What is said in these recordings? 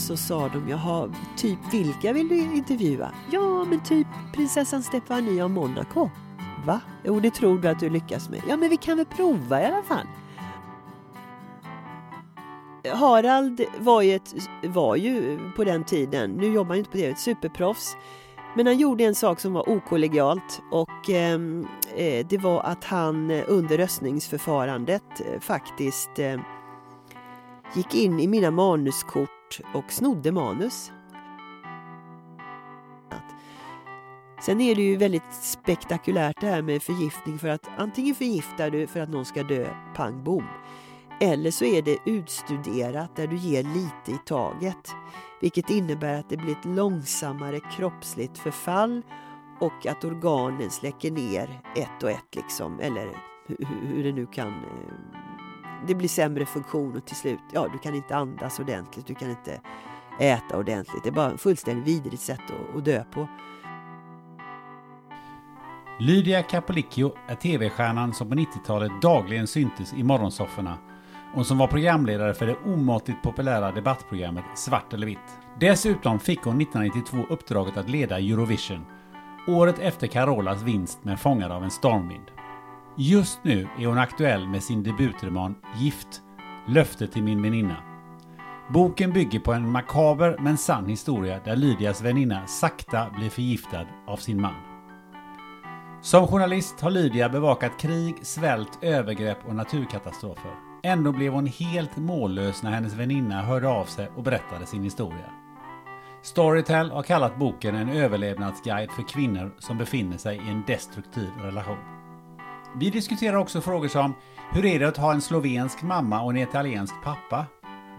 så sa de, jaha, typ vilka vill du intervjua? Ja, men typ prinsessan Stefania av Monaco. Va? Jo, det tror du att du lyckas med. Ja, men vi kan väl prova i alla fall. Harald var ju, ett, var ju på den tiden, nu jobbar han inte på det, ett superproffs. Men han gjorde en sak som var okollegialt och ehm, eh, det var att han under röstningsförfarandet eh, faktiskt eh, gick in i mina manuskort och snodde manus. Sen är det ju väldigt spektakulärt det här med förgiftning för att antingen förgiftar du för att någon ska dö, pang bom. Eller så är det utstuderat där du ger lite i taget. Vilket innebär att det blir ett långsammare kroppsligt förfall och att organen släcker ner ett och ett liksom. Eller hur det nu kan... Eh, det blir sämre funktion och till slut, ja du kan inte andas ordentligt, du kan inte äta ordentligt. Det är bara ett fullständigt vidrigt sätt att, att dö på. Lydia Capolicchio är tv-stjärnan som på 90-talet dagligen syntes i morgonsofforna och som var programledare för det omåttligt populära debattprogrammet Svart eller vitt. Dessutom fick hon 1992 uppdraget att leda Eurovision, året efter Carolas vinst med Fångad av en stormvind. Just nu är hon aktuell med sin debutroman Gift, Löfte till min väninna. Boken bygger på en makaber men sann historia där Lydias väninna sakta blir förgiftad av sin man. Som journalist har Lydia bevakat krig, svält, övergrepp och naturkatastrofer. Ändå blev hon helt mållös när hennes väninna hörde av sig och berättade sin historia. Storytel har kallat boken en överlevnadsguide för kvinnor som befinner sig i en destruktiv relation. Vi diskuterar också frågor som Hur är det att ha en slovensk mamma och en italiensk pappa?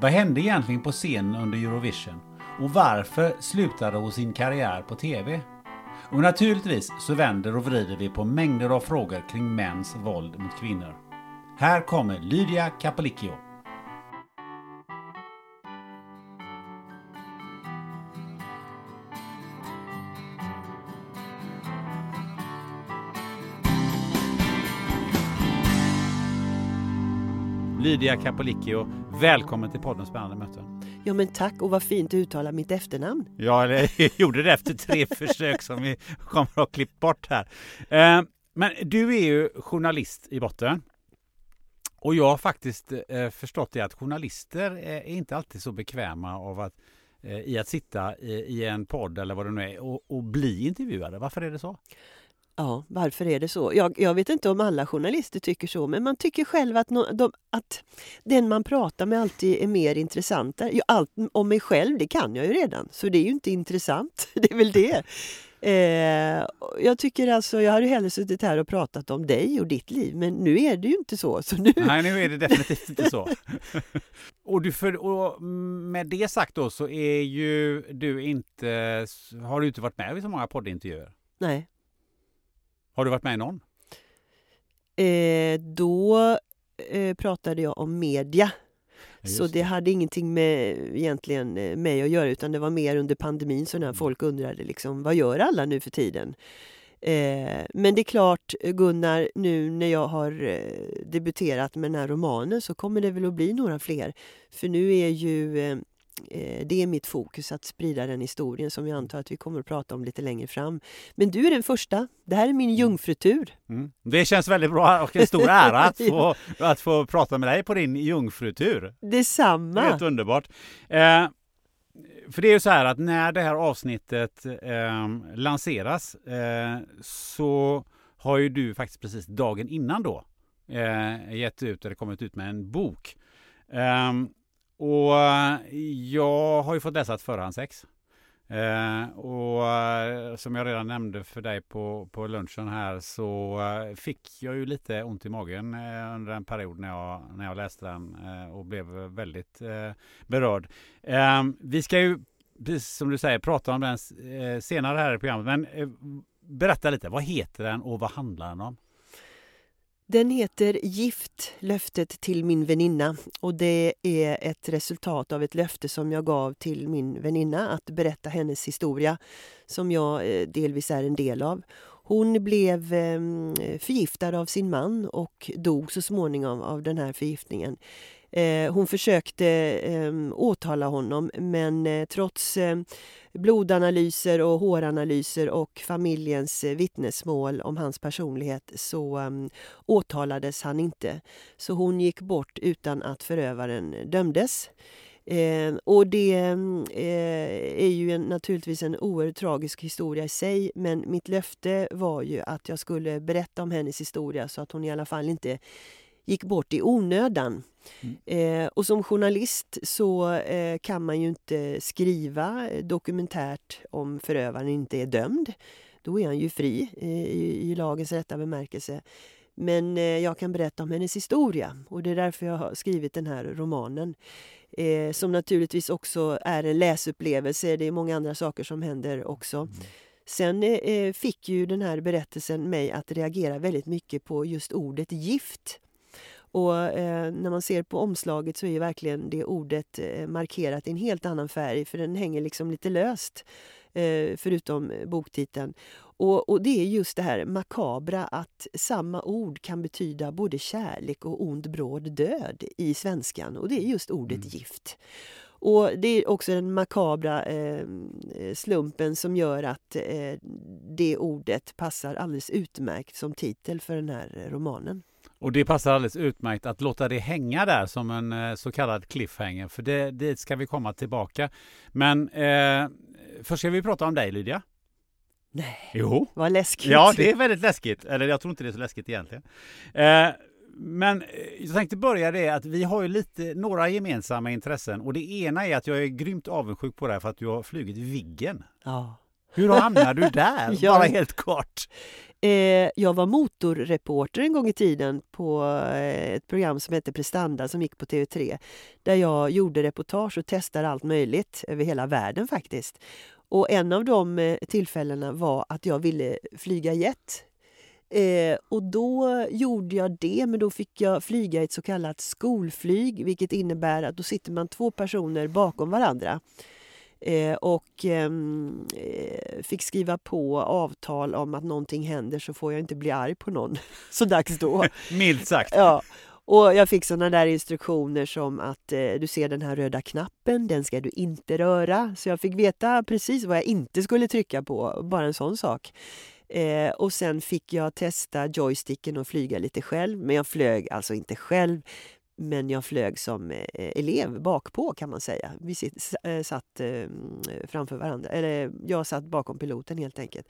Vad hände egentligen på scenen under Eurovision? Och varför slutade hon sin karriär på TV? Och naturligtvis så vänder och vrider vi på mängder av frågor kring mäns våld mot kvinnor. Här kommer Lydia Capolicchio. Lydia Capolicchio, välkommen till podden Spännande möten. Ja men tack och vad fint att uttala mitt efternamn. Ja, jag gjorde det efter tre försök som vi kommer att ha klippt bort här. Eh, men du är ju journalist i botten. Och jag har faktiskt eh, förstått det att journalister är inte alltid så bekväma av att, eh, i att sitta i, en podd eller vad det nu är och, och bli intervjuade. Varför är det så? Ja, varför är det så? Jag, jag, vet inte om alla journalister tycker så, men man tycker själv att, no, de, att den man pratar med alltid är mer intressant. Allt om mig själv, det kan jag ju redan, så det är ju inte intressant. Det är väl det. Eh, jag tycker alltså, jag hade hellre suttit här och pratat om dig och ditt liv, men nu är det ju inte så. så nu... Nej, nu är det definitivt inte så. och, du för, och med det sagt då så är ju du inte, har du inte varit med vid så många poddintervjuer? Nej. Har du varit med i någon? Eh, då eh, pratade jag om media. så det. det hade ingenting med egentligen eh, mig att göra utan det var mer under pandemin så när mm. folk undrade liksom, vad gör alla nu för tiden? Eh, men det är klart Gunnar, nu när jag har eh, debuterat med den här romanen så kommer det väl att bli några fler. För nu är ju eh, det är mitt fokus, att sprida den historien som jag antar att vi kommer att prata om lite längre fram. Men du är den första. Det här är min jungfrutur. Mm. Det känns väldigt bra och en stor ära att få, att få prata med dig på din jungfrutur. Detsamma! Helt underbart. Eh, för det är ju så här att när det här avsnittet eh, lanseras eh, så har ju du faktiskt precis dagen innan då eh, gett ut, eller kommit ut med en bok. Um, och eh, jag har ju fått läsa ett förhandsex. Eh, och eh, som jag redan nämnde för dig på, på lunchen här så eh, fick jag ju lite ont i magen eh, under en period när jag, när jag läste den eh, och blev väldigt eh, berörd. Ehm, vi ska ju, precis som du säger, prata om den senare här i programmet. Men berätta lite, vad heter den och vad handlar den om? Den heter Gift, löftet till min väninna och det är ett resultat av ett löfte som jag gav till min väninna att berätta hennes historia som jag eh, delvis är en del av. Hon blev ehm, förgiftad av sin man och dog så småningom av den här förgiftningen. Eh, hon försökte eh, åtala honom men eh, trots eh, blodanalyser och håranalyser och familjens eh, vittnesmål om hans personlighet så ehm, åtalades han inte. Så hon gick bort utan att förövaren dömdes. Eh, och det ehm, eh, är ju en, naturligtvis en oerhört tragisk historia i sig men mitt löfte var ju att jag skulle berätta om hennes historia så att hon i alla fall inte gick bort i onödan. Mm. Eh, och som journalist så eh, kan man ju inte skriva dokumentärt om förövaren inte är dömd. Då är han ju fri eh, i, i lagens rätta bemärkelse. Men eh, jag kan berätta om hennes historia och det är därför jag har skrivit den här romanen. Eh, som naturligtvis också är en läsupplevelse. Det är många andra saker som händer också. Mm. Sen eh, fick ju den här berättelsen mig att reagera väldigt mycket på just ordet gift. Och eh, när man ser på omslaget så är verkligen det ordet eh, markerat i en helt annan färg för den hänger liksom lite löst eh, förutom boktiteln. Och, och, det är just det här makabra att samma ord kan betyda både kärlek och ond bråd död i svenskan och det är just ordet mm. gift. Och Det är också den makabra eh, slumpen som gör att eh, det ordet passar alldeles utmärkt som titel för den här romanen. Och det passar alldeles utmärkt att låta det hänga där som en eh, så kallad cliffhanger, för det, dit ska vi komma tillbaka. Men eh, först ska vi prata om dig Lydia. Nej, jo. vad läskigt. Ja, det är väldigt läskigt. Eller jag tror inte det är så läskigt egentligen. Eh, men eh, jag tänkte börja det att vi har ju lite, några gemensamma intressen och det ena är att jag är grymt avundsjuk på dig för att du har flugit Viggen. Ja. Hur hamnade du där? ja. Bara helt kort. Eh, jag var motorreporter en gång i tiden på eh, ett program som hette Prestanda som gick på TV3. Där jag gjorde reportage och testade allt möjligt över hela världen faktiskt. Och en av de eh, tillfällena var att jag ville flyga jet. Eh, och då gjorde jag det, men då fick jag flyga ett så kallat skolflyg vilket innebär att då sitter man två personer bakom varandra. Eh, och ehm, eh, fick skriva på avtal om att någonting händer så får jag inte bli arg på någon så dags då. Milt sagt. Ja. Och jag fick såna där instruktioner som att eh, du ser den här röda knappen, den ska du inte röra. Så jag fick veta precis vad jag inte skulle trycka på, bara en sån sak. Eh, och sen fick jag testa joysticken och flyga lite själv. Men jag flög alltså inte själv. Men jag flög som eh, elev bakpå kan man säga. Vi eh, satt eh, framför varandra, eller jag satt bakom piloten helt enkelt.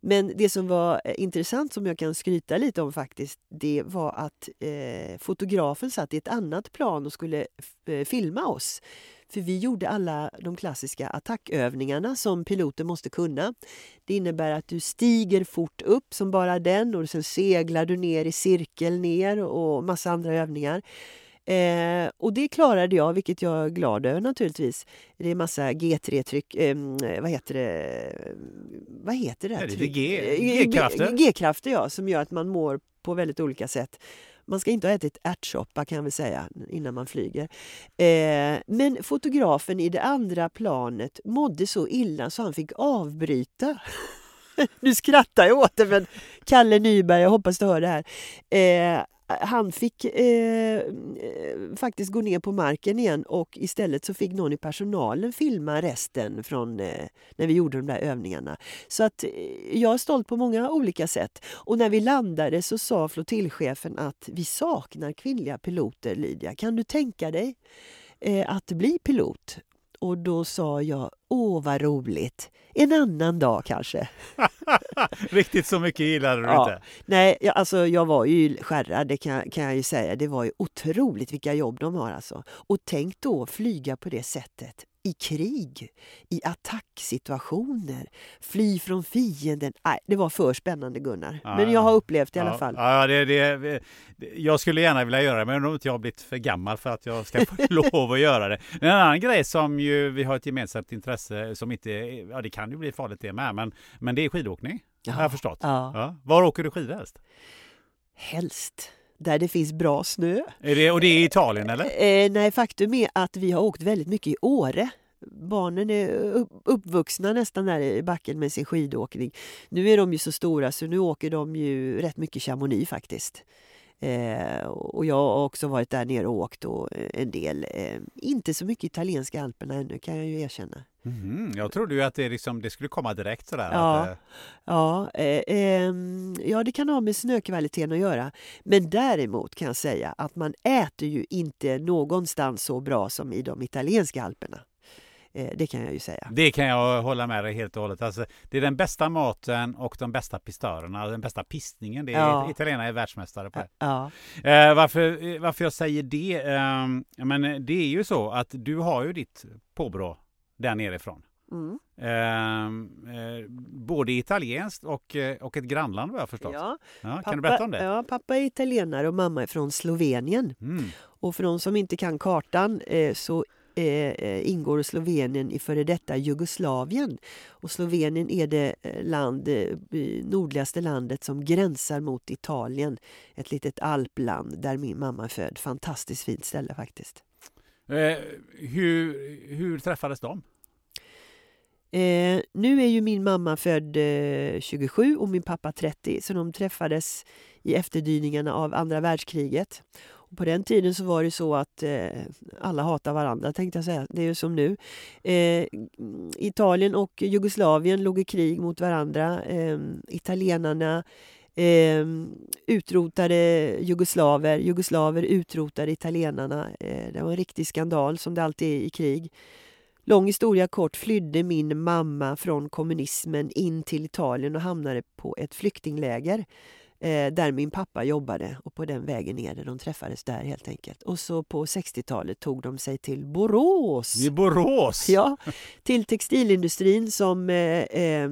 Men det som var eh, intressant som jag kan skryta lite om faktiskt, det var att eh, fotografen satt i ett annat plan och skulle eh, filma oss. För vi gjorde alla de klassiska attackövningarna som piloter måste kunna. Det innebär att du stiger fort upp som bara den och sen seglar du ner i cirkel ner och massa andra övningar. Eh, och det klarade jag, vilket jag är glad över naturligtvis. Det är massa G3-tryck, eh, vad heter det? Vad heter det? Här det G-krafter? G-krafter ja, som gör att man mår på väldigt olika sätt. Man ska inte ha ätit ärtsoppa kan väl säga innan man flyger. Eh, men fotografen i det andra planet mådde så illa så han fick avbryta. nu skrattar jag åt det men Kalle Nyberg, jag hoppas du hör det här. Eh, han fick eh, eh, faktiskt gå ner på marken igen och istället så fick någon i personalen filma resten från eh, när vi gjorde de där övningarna. Så att eh, jag är stolt på många olika sätt. Och när vi landade så sa flottiljchefen att vi saknar kvinnliga piloter, Lydia. Kan du tänka dig eh, att bli pilot? Och då sa jag, åh vad roligt, en annan dag kanske. Riktigt så mycket gillade du Ja. inte? Nej, jag, alltså jag var ju skärrad, det kan, kan jag ju säga. Det var ju otroligt vilka jobb de har alltså. Och tänk då flyga på det sättet i krig, i attacksituationer, fly från fienden. Nej, det var för spännande Gunnar. Ja, Men jag har upplevt det i alla ja, fall. Ja, det, det, jag skulle gärna vilja göra det, men om inte jag har blivit för gammal för att jag ska få lov att göra det. En annan grej som ju vi har ett gemensamt intresse som inte, ja det kan ju bli farligt det med, men, men det är skidåkning. Har jag förstått. Ja. Ja. Var åker du skidor helst? Helst där det finns bra snö. Är det, och det är i Italien eller? Eh, nej, faktum är att vi har åkt väldigt mycket i Åre. Barnen är upp- uppvuxna nästan där i backen med sin skidåkning. Nu är de ju så stora så nu åker de ju rätt mycket Chamonix faktiskt. Eh, och jag har också varit där nere och åkt och eh, en del. Eh, inte så mycket italienska alperna ännu kan jag ju erkänna. Mhm, jag trodde ju att det, liksom, det skulle komma direkt sådär. Ja. Att, eh, Ja, eh, ehm, ja, det kan ha med snökvaliteten att göra. Men däremot kan jag säga att man äter ju inte någonstans så bra som i de italienska alperna. Eh, det kan jag ju säga. det kan jag hålla med dig helt och hållet. Alltså, det är den bästa maten och de bästa pistörerna, den bästa pistningen. Det är, Ja. Italienarna är världsmästare på det. Ja, Eh, varför, eh, varför jag säger det? ehm, men eh, det är ju så att du har ju ditt påbrå där nerifrån. mm. Ehm, eh, både italienskt och, och ett grannland vad jag förstått. Ja. ja. kan du berätta om det? Ja, pappa är italienare och mamma är från Slovenien. Mm. Och för de som inte kan kartan eh, så eh, eh, ingår Slovenien i före detta Jugoslavien. Och Slovenien är det eh, land, eh, nordligaste landet som gränsar mot Italien. Ett litet alpland där min mamma är född. Fantastiskt fint ställe faktiskt. Eh, hur, hur träffades de? Eh, nu är ju min mamma född eh, 27 och min pappa 30 så de träffades i efterdyningarna av andra världskriget. Och på den tiden så var det så att eh, alla hatade varandra tänkte jag säga. Det är ju som nu. Eh, Italien och Jugoslavien låg i krig mot varandra. Eh, italienarna eh, utrotade jugoslaver. Jugoslaver utrotade italienarna. Eh, det var en riktig skandal som det alltid är i krig. Lång historia kort flydde min mamma från kommunismen in till Italien och hamnade på ett flyktingläger eh, där min pappa jobbade och på den vägen ner. De träffades där helt enkelt. Och så på 60-talet tog de sig till Borås. I Borås? Ja, till textilindustrin som eh, eh,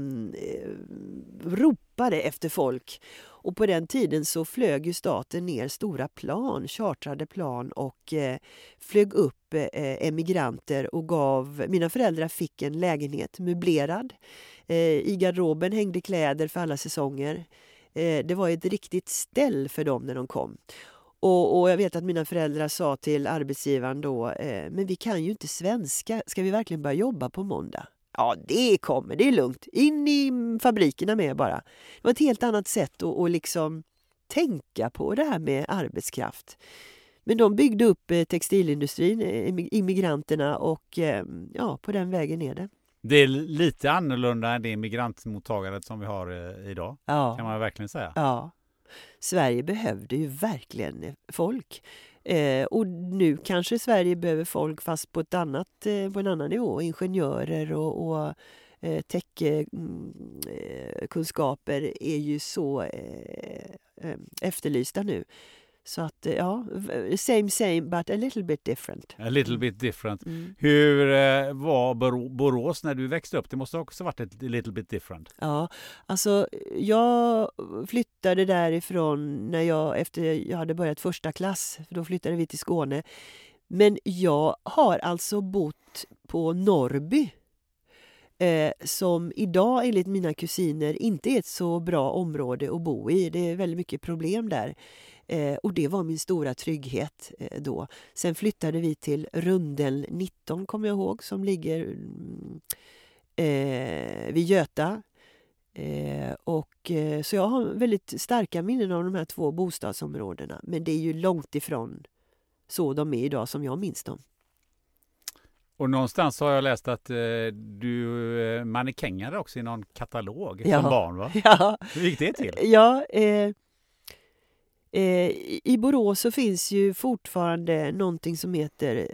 ropade efter folk. Och på den tiden så flög ju staten ner stora plan, chartrade plan och eh, flög upp eh, emigranter och gav... Mina föräldrar fick en lägenhet möblerad. Eh, I garderoben hängde kläder för alla säsonger. Eh, det var ett riktigt ställ för dem när de kom. Och, och jag vet att mina föräldrar sa till arbetsgivaren då, eh, men vi kan ju inte svenska, ska vi verkligen börja jobba på måndag? Ja, det kommer, det är lugnt. In i fabrikerna med bara. Det var ett helt annat sätt att, att liksom tänka på det här med arbetskraft. Men de byggde upp eh, textilindustrin, eh, immigranterna och eh, ja, på den vägen är det. Det är lite annorlunda än det migrantmottagandet som vi har eh, idag. Ja. Kan man verkligen säga. Ja. Sverige behövde ju verkligen folk. Eh, och nu kanske Sverige behöver folk fast på, ett annat, eh, på en annan nivå. Ingenjörer och, och eh, techkunskaper är ju så eh, eh, efterlysta nu. Så att eh, ja, same same but a little bit different. A little bit different. Mm. Hur eh, var Bor- Borås när du växte upp? Det måste också varit ett little bit different. Ja, alltså jag flyttade därifrån när jag, efter jag hade börjat första klass. För då flyttade vi till Skåne. Men jag har alltså bott på Norrby. Eh, som idag enligt mina kusiner inte är ett så bra område att bo i. Det är väldigt mycket problem där. Eh, och det var min stora trygghet eh, då. Sen flyttade vi till Rundel 19 kommer jag ihåg som ligger mm, eh, vid Göta. Eh, och, eh, så jag har väldigt starka minnen av de här två bostadsområdena. Men det är ju långt ifrån så de är idag som jag minns dem. Och någonstans har jag läst att eh, du eh, mannekängade också i någon katalog Ja. som barn va? Ja, Hur gick det till? ja eh, I Borås så finns ju fortfarande någonting som heter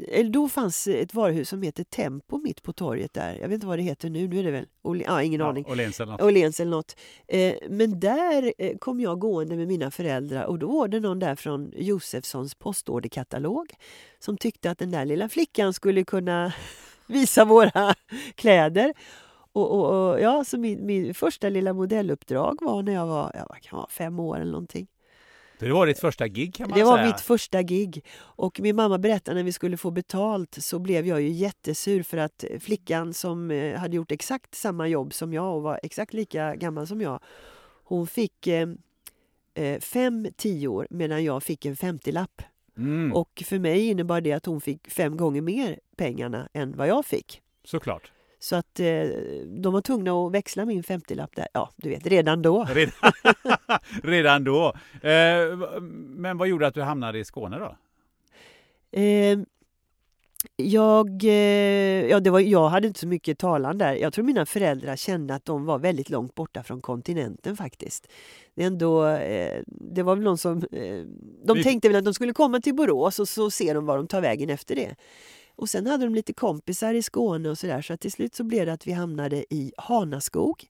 eller då fanns ett varuhus som heter Tempo mitt på torget där. Jag vet inte vad det heter nu. Nu är det väl... Ja, ingen aning. Ja, Åhléns eller något. Åhléns eller något. Eh, men där eh, kom jag gående med mina föräldrar och då var det någon där från Josefssons postorderkatalog som tyckte att den där lilla flickan skulle kunna visa våra kläder. Och, och, och ja, så min, min första lilla modelluppdrag var när jag var, jag kan vara fem år eller någonting. Det var ditt första gig kan man Det var säga. mitt första gig. Och min mamma berättade när vi skulle få betalt så blev jag ju jättesur för att flickan som eh, hade gjort exakt samma jobb som jag och var exakt lika gammal som jag. Hon fick eh, eh, fem tior medan jag fick en 50-lapp. Mm, Och för mig innebar det att hon fick fem gånger mer pengarna än vad jag fick. Såklart. Så att eh, de var tvungna att växla min 50-lapp där. Ja, du vet, redan då. Redan, redan då. Eh, men vad gjorde att du hamnade i Skåne då? Eh, jag, ja, det var, jag hade inte så mycket talan där. Jag tror mina föräldrar kände att de var väldigt långt borta från kontinenten faktiskt. Det, ändå, eh, det var väl någon som... Eh, de Vi- tänkte väl att de skulle komma till Borås och så ser de var de tar vägen efter det. Och sen hade de lite kompisar i Skåne och sådär så att till slut så blev det att vi hamnade i Hanaskog.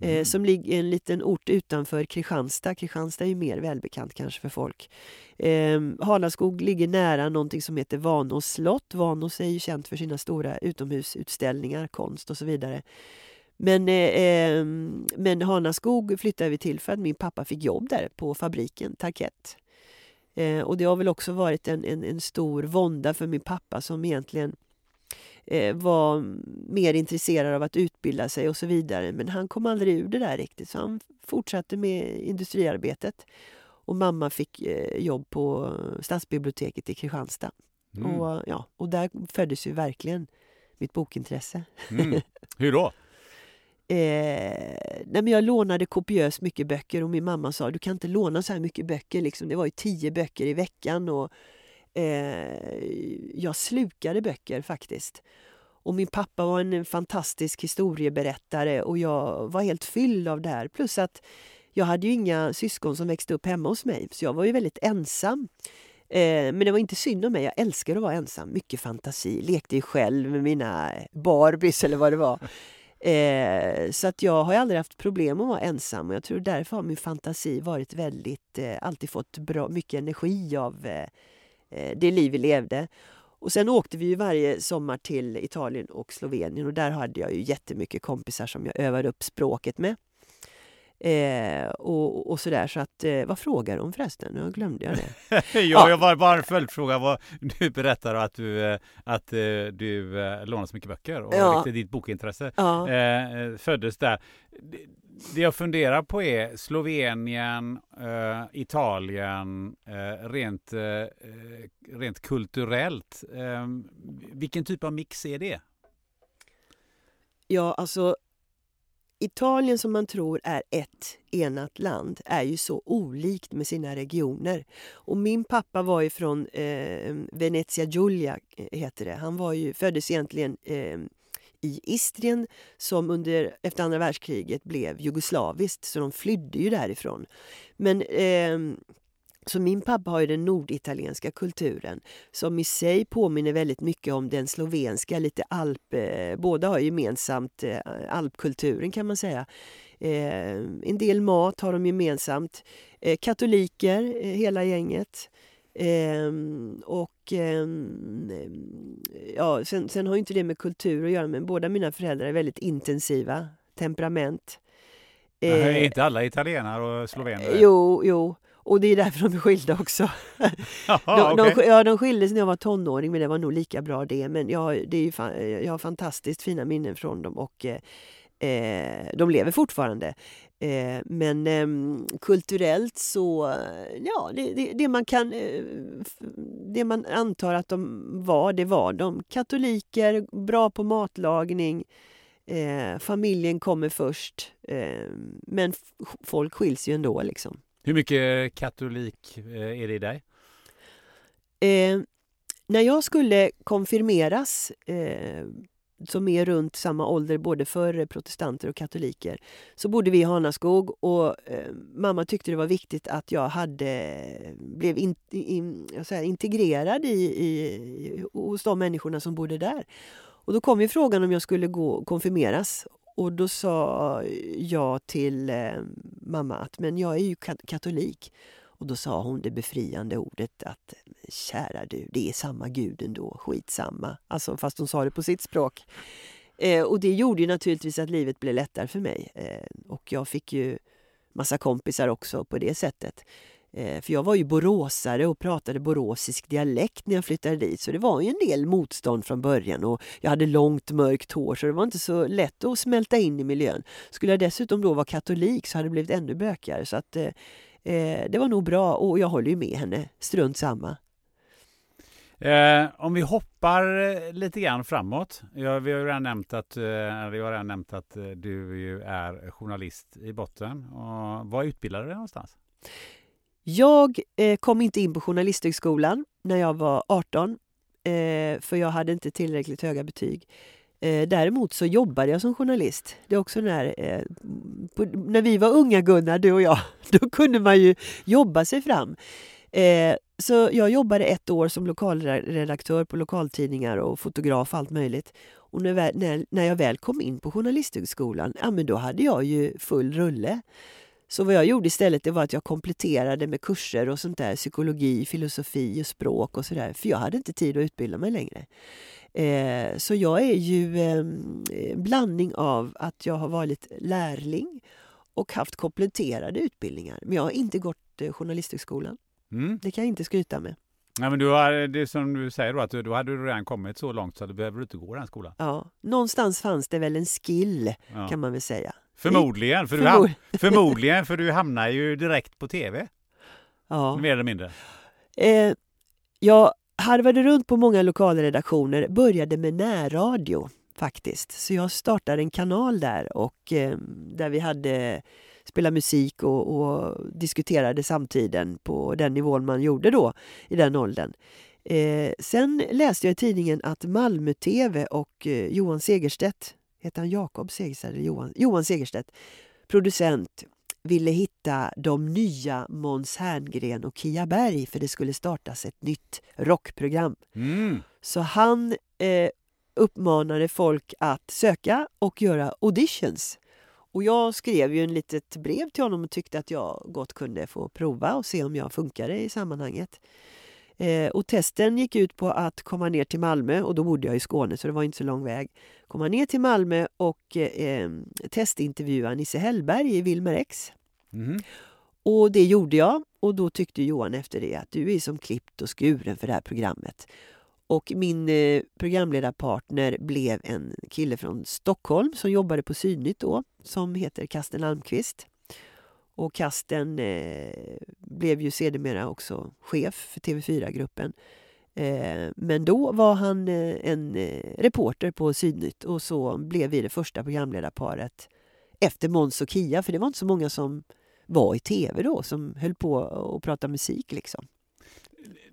Eh, som ligger en liten ort utanför Kristianstad. Kristianstad är ju mer välbekant kanske för folk. Eh, Hanaskog ligger nära någonting som heter Vanås slott. Vanås är ju känt för sina stora utomhusutställningar, konst och så vidare. Men, eh, eh, men Hanaskog flyttade vi till för att min pappa fick jobb där på fabriken Tarkett. Eh, och det har väl också varit en, en, en stor vånda för min pappa som egentligen eh, var mer intresserad av att utbilda sig och så vidare. Men han kom aldrig ur det där riktigt så han fortsatte med industriarbetet. Och mamma fick eh, jobb på stadsbiblioteket i Kristianstad. Mm. Och, ja, och där föddes ju verkligen mitt bokintresse. Mm. Hur då? Eh, nej men jag lånade kopiöst mycket böcker och min mamma sa du kan inte låna så här mycket böcker. Liksom. Det var ju tio böcker i veckan. och eh, Jag slukade böcker faktiskt. Och min pappa var en fantastisk historieberättare och jag var helt fylld av det här. Plus att jag hade ju inga syskon som växte upp hemma hos mig så jag var ju väldigt ensam. Eh, men det var inte synd om mig, jag älskar att vara ensam. Mycket fantasi, lekte ju själv med mina Barbies eller vad det var. Eh, så att jag har aldrig haft problem att vara ensam och jag tror därför har min fantasi varit väldigt, eh, alltid fått bra, mycket energi av eh, eh, det liv vi levde. Och sen åkte vi ju varje sommar till Italien och Slovenien och där hade jag ju jättemycket kompisar som jag övade upp språket med. Eh, och, och sådär så att, eh, vad frågar de förresten? Nu glömde jag det. ja, jag var bara en följdfråga. Vad, du berättar att du, eh, att eh, du eh, lånar så mycket böcker och Ja. ditt bokintresse Ja. eh, föddes där. Det- jag funderar på är Slovenien, eh, Italien, eh, rent, eh, rent kulturellt. Vilken typ av mix är det? Ja, alltså Italien som man tror är ett enat land är ju så olikt med sina regioner. Och min pappa var ju från eh, Venezia Giulia, eh, heter det. Han var ju, föddes egentligen eh, i Istrien som under, efter andra världskriget blev jugoslaviskt, så de flydde ju därifrån. Men eh, så min pappa har ju den norditalienska kulturen som i sig påminner väldigt mycket om den slovenska, lite alp... Eh, båda har gemensamt eh, alpkulturen kan man säga. Eh, en del mat har de gemensamt. Eh, katoliker, hela gänget. Och ja, sen, sen har inte det med kultur att göra men båda mina föräldrar är väldigt intensiva temperament. är inte alla italienare och slovener? Jo, jo. Och det är därför de är skilda också. Jaha, De, de, okej. sk- ja, de skildes när jag var tonåring men det var nog lika bra det. Men jag, har- det är ju fa- jag har fantastiskt fina minnen från dem och eh, eh, de lever fortfarande. Eh, men ehm, kulturellt så, eh, ja, det, det, det man kan, eh, det man antar att de var, det var de. Katoliker, bra på matlagning, Eh, familjen kommer först. Eh, men folk skiljs ju ändå liksom. Hur mycket katolik eh, är det i dig? Eh, när jag skulle konfirmeras eh, som är runt samma ålder både för protestanter och katoliker, så bodde vi i Hanaskog och eh, mamma tyckte det var viktigt att jag hade, blev in, in, säger, integrerad i, i, hos de människorna som bodde där. Och då kom ju frågan om jag skulle gå konfirmeras och då sa jag till eh, mamma att men jag är ju katolik. Och då sa hon det befriande ordet att kära du, det är samma gud ändå, skitsamma. Alltså fast hon sa det på sitt språk. Eh, och det gjorde ju naturligtvis att livet blev lättare för mig. Eh, och jag fick ju massa kompisar också på det sättet. Eh, för jag var ju boråsare och pratade boråsisk dialekt när jag flyttade dit. Så det var ju en del motstånd från början och jag hade långt mörkt hår så det var inte så lätt att smälta in i miljön. Skulle jag dessutom då vara katolik så hade det blivit ännu bökigare. Så att eh, eh det var nog bra och jag håller ju med henne. Strunt samma. Eh, om vi hoppar eh, lite grann framåt. Ja, vi har ju redan nämnt att, eh, vi har redan nämnt att eh, du ju är journalist i botten. Och var utbildade du någonstans? Jag eh, kom inte in på Journalisthögskolan när jag var 18 eh, för jag hade inte tillräckligt höga betyg. Eh, däremot så jobbade jag som journalist. Det är också när, eh, på, när vi var unga Gunnar, du och jag, då kunde man ju jobba sig fram. Eh, så jag jobbade ett år som lokalredaktör på lokaltidningar och fotograf och allt möjligt. Och när, när, när jag väl kom in på Journalisthögskolan, ja men då hade jag ju full rulle. Så vad jag gjorde istället det var att jag kompletterade med kurser och sånt där, psykologi, filosofi och språk och sådär, för jag hade inte tid att utbilda mig längre. Eh, så jag är ju eh, en blandning av att jag har varit lärling och haft kompletterade utbildningar. Men jag har inte gått eh, Journalisthögskolan. Mm. Det kan jag inte skryta med. Ja, men du har, det som du säger då, att du, då hade du redan kommit så långt så behöver du inte gå den skolan. Ja, någonstans fanns det väl en skill ja. kan man väl säga. Förmodligen, för, du ham- förmodligen, för du hamnar ju direkt på tv. Ja. Mer eller mindre. Eh, jag harvade runt på många lokalredaktioner, började med närradio faktiskt. Så jag startade en kanal där och eh, där vi hade spelat musik och, och, diskuterade samtiden på den nivån man gjorde då i den åldern. Eh, sen läste jag i tidningen att Malmö TV och eh, Johan Segerstedt heter han Jakob Segerstedt eller Johan? Johan Segerstedt, producent, ville hitta de nya Måns Herngren och Kia Berg för det skulle startas ett nytt rockprogram. Mm. Så han eh, uppmanade folk att söka och göra auditions. Och jag skrev ju en litet brev till honom och tyckte att jag gott kunde få prova och se om jag funkade i sammanhanget. Eh, och testen gick ut på att komma ner till Malmö och då bodde jag i Skåne så det var inte så lång väg. Komma ner till Malmö och eh, testintervjua Nisse Hellberg i Wilmer X. Mm. Och det gjorde jag och då tyckte Johan efter det att du är som klippt och skuren för det här programmet. Och min eh, programledarpartner blev en kille från Stockholm som jobbade på Synnytt då, som heter Kasten Almqvist. Och Kasten eh, blev ju sedermera också chef för TV4-gruppen. Eh, men då var han eh, en eh, reporter på Sydnytt och så blev vi det första programledarparet efter Måns och Kia, för det var inte så många som var i tv då, som höll på att prata musik liksom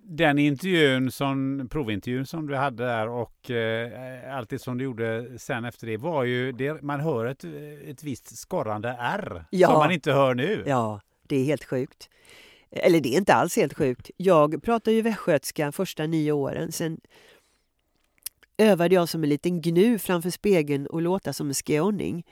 den intervjun, som, provintervjun som du hade där och eh, allt det som du gjorde sen efter det var ju, det, man hör ett, ett visst skorrande R ja. som man inte hör nu. Ja, det är helt sjukt. Eller det är inte alls helt sjukt. Jag pratade ju västgötska första nio åren. Sen övade jag som en liten gnu framför spegeln och låta som en skåning.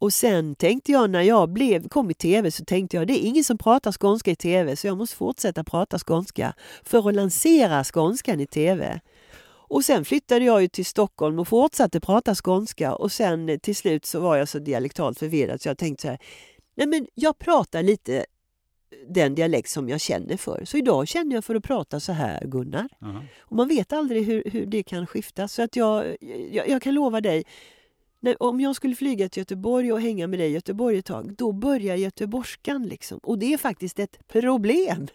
Och sen tänkte jag när jag blev, kom i tv så tänkte jag det är ingen som pratar skånska i tv så jag måste fortsätta prata skånska för att lansera skånskan i tv. Och sen flyttade jag ju till Stockholm och fortsatte prata skånska och sen till slut så var jag så dialektalt förvirrad så jag tänkte så här, nej men jag pratar lite den dialekt som jag känner för. Så idag känner jag för att prata så här Gunnar. Uh -huh. Och man vet aldrig hur, hur det kan skifta så att jag, jag, jag kan lova dig när, om jag skulle flyga till Göteborg och hänga med dig i Göteborg ett tag, då börjar göteborgskan. Liksom. Och det är faktiskt ett problem.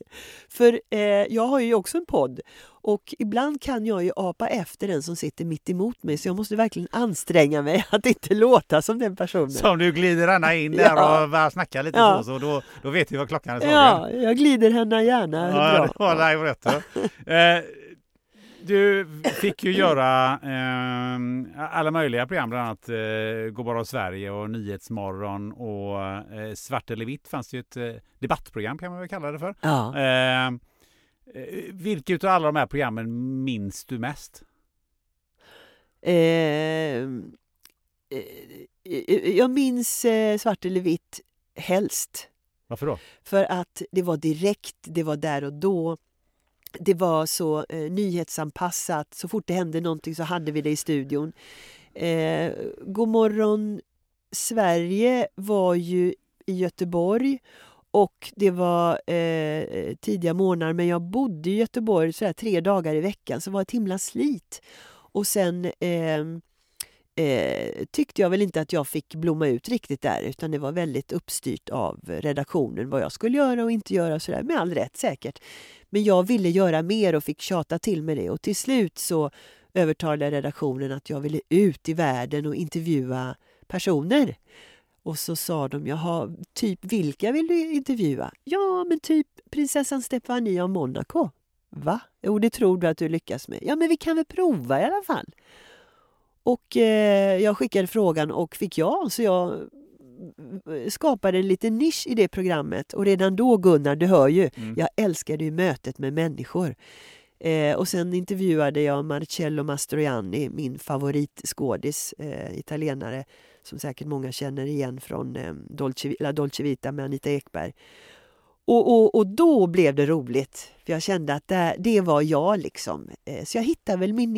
För eh, jag har ju också en podd och ibland kan jag ju apa efter den som sitter mitt emot mig så jag måste verkligen anstränga mig att inte låta som den personen. Som du glider henne in där ja. och bara snackar lite ja. så, så då, då vet vi vad klockan är slagen. Ja, jag glider henne gärna ja, bra. Det var live eh, du fick ju göra eh, alla möjliga program, bland annat eh, Gå bara Sverige och Nyhetsmorgon och eh, Svart eller vitt fanns det ju ett eh, debattprogram kan man väl kalla det för. Ja. Eh, eh vilket av alla de här programmen minns du mest? Ehm, eh, jag minns Svart eller vitt helst. Varför då? För att det var direkt, det var där och då det var så eh, nyhetsanpassat. Så fort det hände någonting så hade vi det i studion. Eh, God morgon Sverige var ju i Göteborg och det var eh, tidiga månader men jag bodde i Göteborg så tre dagar i veckan så det var ett himla slit. Och sen eh, eh, tyckte jag väl inte att jag fick blomma ut riktigt där utan det var väldigt uppstyrt av redaktionen vad jag skulle göra och inte göra sådär, med all rätt säkert. Men jag ville göra mer och fick tjata till med det och till slut så övertalade redaktionen att jag ville ut i världen och intervjua personer. Och så sa de, jaha, typ vilka vill du intervjua? Ja, men typ prinsessan Stefania av Monaco. Va? Jo, det tror du att du lyckas med. Ja, men vi kan väl prova i alla fall. Och eh, jag skickade frågan och fick ja, så jag skapade en liten nisch i det programmet. Och redan då, Gunnar, du hör ju, mm. jag älskade ju mötet med människor. Eh, och sen intervjuade jag Marcello Mastroianni, min favoritskådis, eh, italienare, som säkert många känner igen från eh, Dolce, La Dolce Vita med Anita Ekberg. Och, och, och då blev det roligt, för jag kände att det, det var jag liksom. Eh, så jag hittade väl min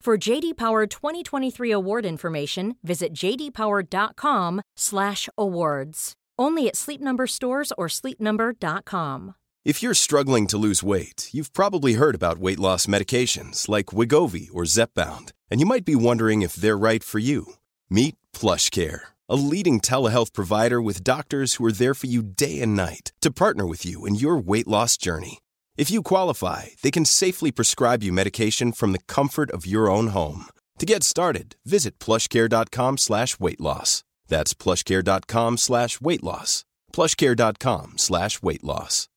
For JD Power 2023 award information, visit jdpower.com/awards. Only at Sleep Number stores or sleepnumber.com. If you're struggling to lose weight, you've probably heard about weight loss medications like Wigovi or Zepbound, and you might be wondering if they're right for you. Meet PlushCare, a leading telehealth provider with doctors who are there for you day and night to partner with you in your weight loss journey. If you qualify, they can safely prescribe you medication from the comfort of your own home. To get started, visit plushcare.com slash weight loss. That's plushcare.com slash weight loss. plushcare.com slash weight loss.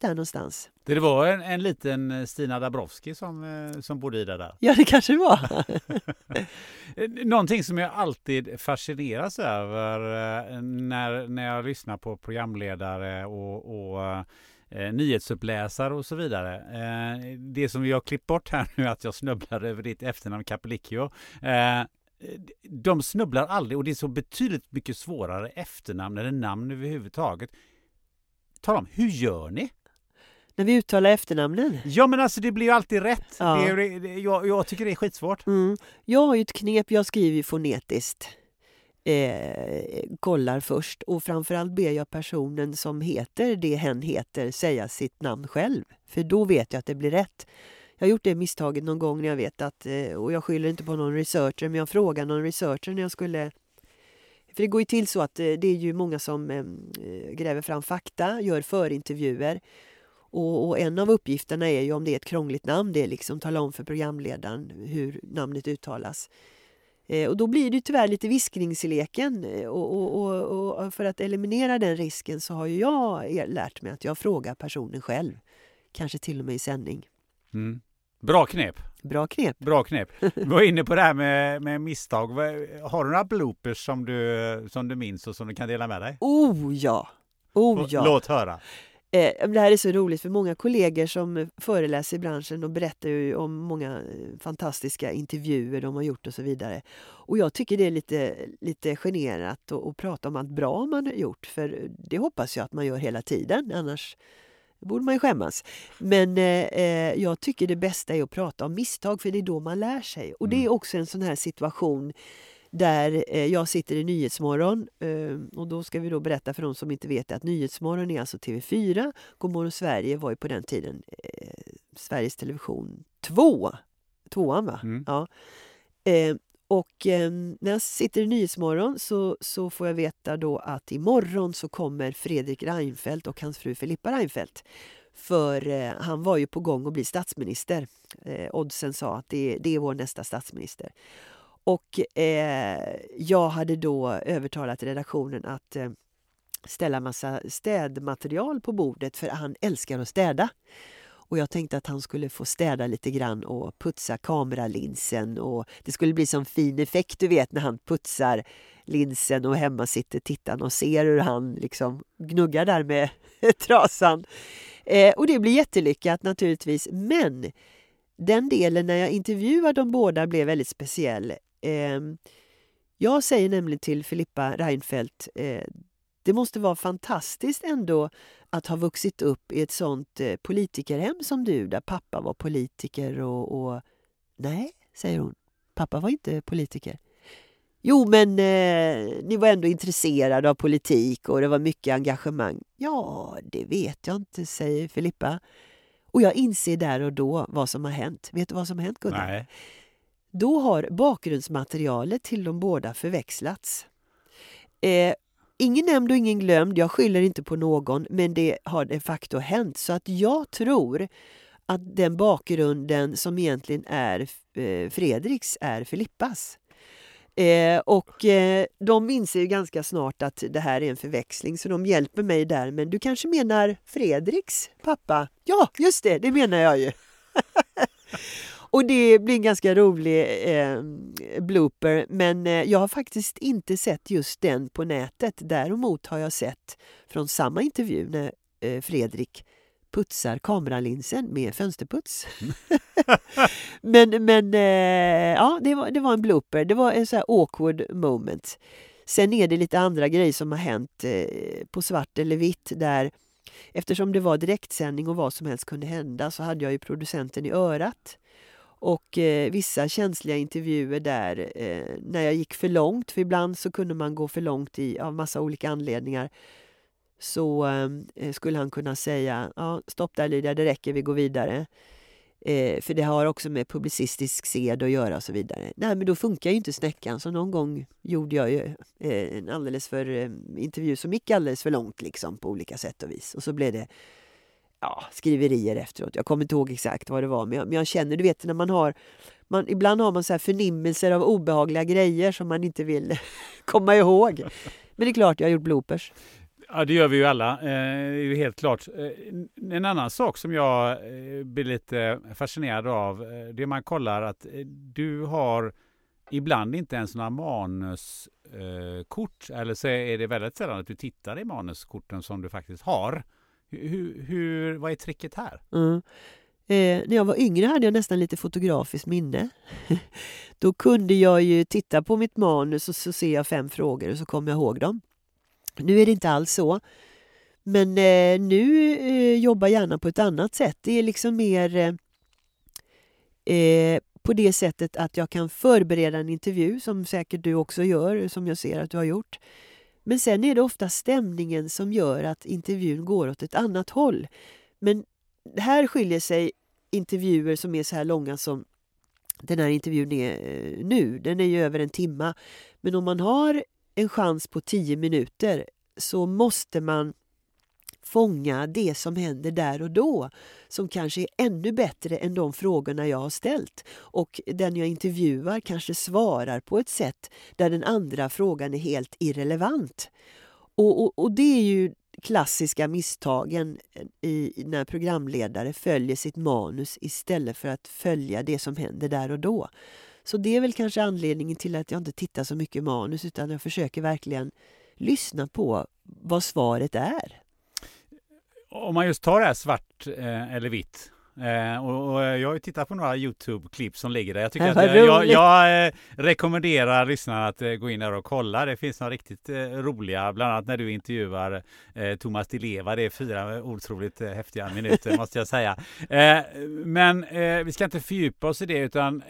Där någonstans. Det var en, en liten eh, Stina Dabrowski som, eh, som bodde i det där. Ja, det kanske det var. Någonting som jag alltid fascineras över eh, när, när jag lyssnar på programledare och, och eh, nyhetsuppläsare och så vidare. Eh, det som vi har klippt bort här nu, att jag snubblar över ditt efternamn Capelicchio. Eh, de snubblar aldrig och det är så betydligt mycket svårare efternamn eller namn överhuvudtaget. Tala om, hur gör ni? När vi uttalar efternamnen? Ja men alltså det blir ju alltid rätt. Ja. Det är, det, jag, jag, tycker det är skitsvårt. Mm. Jag har ju ett knep, jag skriver fonetiskt. Eh, kollar först och framförallt ber jag personen som heter det hen heter säga sitt namn själv. För då vet jag att det blir rätt. Jag har gjort det misstaget någon gång när jag vet att, eh, och jag skyller inte på någon researcher, men jag frågade någon researcher när jag skulle för det går ju till så att eh, det är ju många som ehm, eh, gräver fram fakta, gör förintervjuer Och, och, en av uppgifterna är ju om det är ett krångligt namn, det är liksom tala om för programledaren hur namnet uttalas. Eh, och då blir det tyvärr lite viskningsleken och, och, och, för att eliminera den risken så har ju jag lärt mig att jag frågar personen själv. Kanske till och med i sändning. Mm. Bra knep! Bra knep! Bra knep! Vi var inne på det här med, med misstag. Har du några bloopers som du, som du minns och som du kan dela med dig? Oh ja! Oh ja! Låt höra! Eh, det här är så roligt för många kollegor som föreläser i branschen och berättar om många eh, fantastiska intervjuer de har gjort och så vidare. Och jag tycker det är lite, lite generat att, att prata om allt bra man har gjort för det hoppas jag att man gör hela tiden annars borde man ju skämmas. Men eh, eh, jag tycker det bästa är att prata om misstag för det är då man lär sig. Och det är mm. också en sån här situation där eh, jag sitter i Nyhetsmorgon eh, och då ska vi då berätta för de som inte vet att Nyhetsmorgon är alltså TV4. Godmorgon Sverige var ju på den tiden eh, Sveriges Television 2. Tvåan va? Mm. Ja. Och eh, när jag sitter i Nyhetsmorgon så, så får jag veta då att imorgon så kommer Fredrik Reinfeldt och hans fru Filippa Reinfeldt. För eh, han var ju på gång att bli statsminister. Eh, oddsen sa att det, det är vår nästa statsminister. Och eh, jag hade då övertalat redaktionen att eh, ställa massa städmaterial på bordet för han älskar att städa. Och jag tänkte att han skulle få städa lite grann och putsa kameralinsen och det skulle bli sån fin effekt du vet när han putsar linsen och hemma sitter tittaren och ser hur han liksom gnuggar där med trasan. Eh, och det blir jättelyckat naturligtvis men den delen när jag intervjuar de båda blev väldigt speciell. Eh, jag säger nämligen till Filippa Reinfeldt eh, det måste vara fantastiskt ändå att ha vuxit upp i ett sånt eh, politikerhem som du, där pappa var politiker och, och... Nej, säger hon. Pappa var inte politiker. Jo, men eh, ni var ändå intresserade av politik och det var mycket engagemang. Ja, det vet jag inte, säger Filippa. Och jag inser där och då vad som har hänt. Vet du vad som har hänt, Gunnar? Nej. Då har bakgrundsmaterialet till de båda förväxlats. Eh, ingen nämnd och ingen glömd, jag skyller inte på någon, men det har de facto hänt. Så att jag tror att den bakgrunden som egentligen är eh, Fredriks är Filippas. Eh, och eh, de inser ju ganska snart att det här är en förväxling så de hjälper mig där. Men du kanske menar Fredriks pappa? Ja, just det, det menar jag ju. Och det blir en ganska rolig eh, blooper. Men eh, jag har faktiskt inte sett just den på nätet. Däremot har jag sett från samma intervju när eh, Fredrik putsar kameralinsen med fönsterputs. men men eh, ja, det var, det var en blooper. Det var en så här awkward moment. Sen är det lite andra grejer som har hänt eh, på svart eller vitt där eftersom det var direktsändning och vad som helst kunde hända så hade jag ju producenten i örat. Och eh, vissa känsliga intervjuer där eh, när jag gick för långt, för ibland så kunde man gå för långt i, av massa olika anledningar. Så eh, eh, skulle han kunna säga, ja, stopp där Lydia, det räcker, vi går vidare. Eh, för det har också med publicistisk sed att göra och så vidare. Nej, men då funkar ju inte snäckan. Så någon gång gjorde jag ju eh, en alldeles för eh, intervju som gick alldeles för långt liksom på olika sätt och vis. Och så blev det ja, skriverier efteråt. Jag kommer inte ihåg exakt vad det var, men jag, men jag känner, du vet när man har man, ibland har man så här förnimmelser av obehagliga grejer som man inte vill komma ihåg. Men det är klart, jag har gjort bloopers. Ja, det gör vi ju alla. Eh, det är ju helt klart. Eh, en annan sak som jag eh, blir lite fascinerad av, eh, det man kollar att eh, du har ibland inte ens några manuskort, eh, eller så är det väldigt sällan att du tittar i manuskorten som du faktiskt har. Hur, hur, vad är tricket här? Mm. Eh, när jag var yngre hade jag nästan lite fotografiskt minne. Då kunde jag ju titta på mitt manus och så ser jag fem frågor och så kommer jag ihåg dem. Nu är det inte alls så. Men eh, nu eh, jobbar hjärnan gärna på ett annat sätt. Det är liksom mer eh, eh, på det sättet att jag kan förbereda en intervju som säkert du också gör, som jag ser att du har gjort. Men sen är det ofta stämningen som gör att intervjun går åt ett annat håll. Men här skiljer sig intervjuer som är så här långa som den här intervjun är eh, nu. Den är ju över en timma. Men om man har en chans på tio minuter så måste man fånga det som händer där och då som kanske är ännu bättre än de frågorna jag har ställt. Och den jag intervjuar kanske svarar på ett sätt där den andra frågan är helt irrelevant. Och, och, och det är ju klassiska misstagen i, när programledare följer sitt manus istället för att följa det som händer där och då. Så det är väl kanske anledningen till att jag inte tittar så mycket manus utan jag försöker verkligen lyssna på vad svaret är. Om man just tar det här svart eh, eller vitt Eh, och, och, jag har ju tittat på några Youtube-klipp som ligger där. Jag, tycker att, jag, jag eh, rekommenderar lyssnarna att eh, gå in där och kolla. Det finns några riktigt eh, roliga, bland annat när du intervjuar eh, Thomas Di Leva. Det är fyra otroligt eh, häftiga minuter måste jag säga. men vi ska inte fördjupa oss i det utan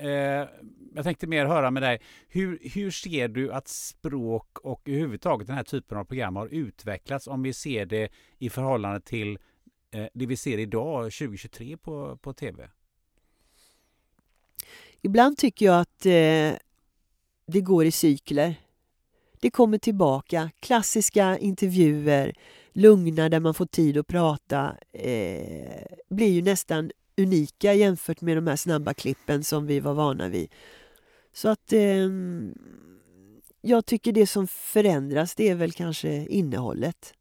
jag tänkte mer höra med dig. Hur, hur ser du att språk och överhuvudtaget den här typen av program har utvecklats om vi ser det i förhållande till Eh, det vi ser idag 2023 på, på tv? Ibland tycker jag att eh, det går i cykler. Det kommer tillbaka. Klassiska intervjuer, lugna där man får tid att prata, eh, blir ju nästan unika jämfört med de här snabba klippen som vi var vana vid. Så att eh, jag tycker det som förändras det är väl kanske innehållet.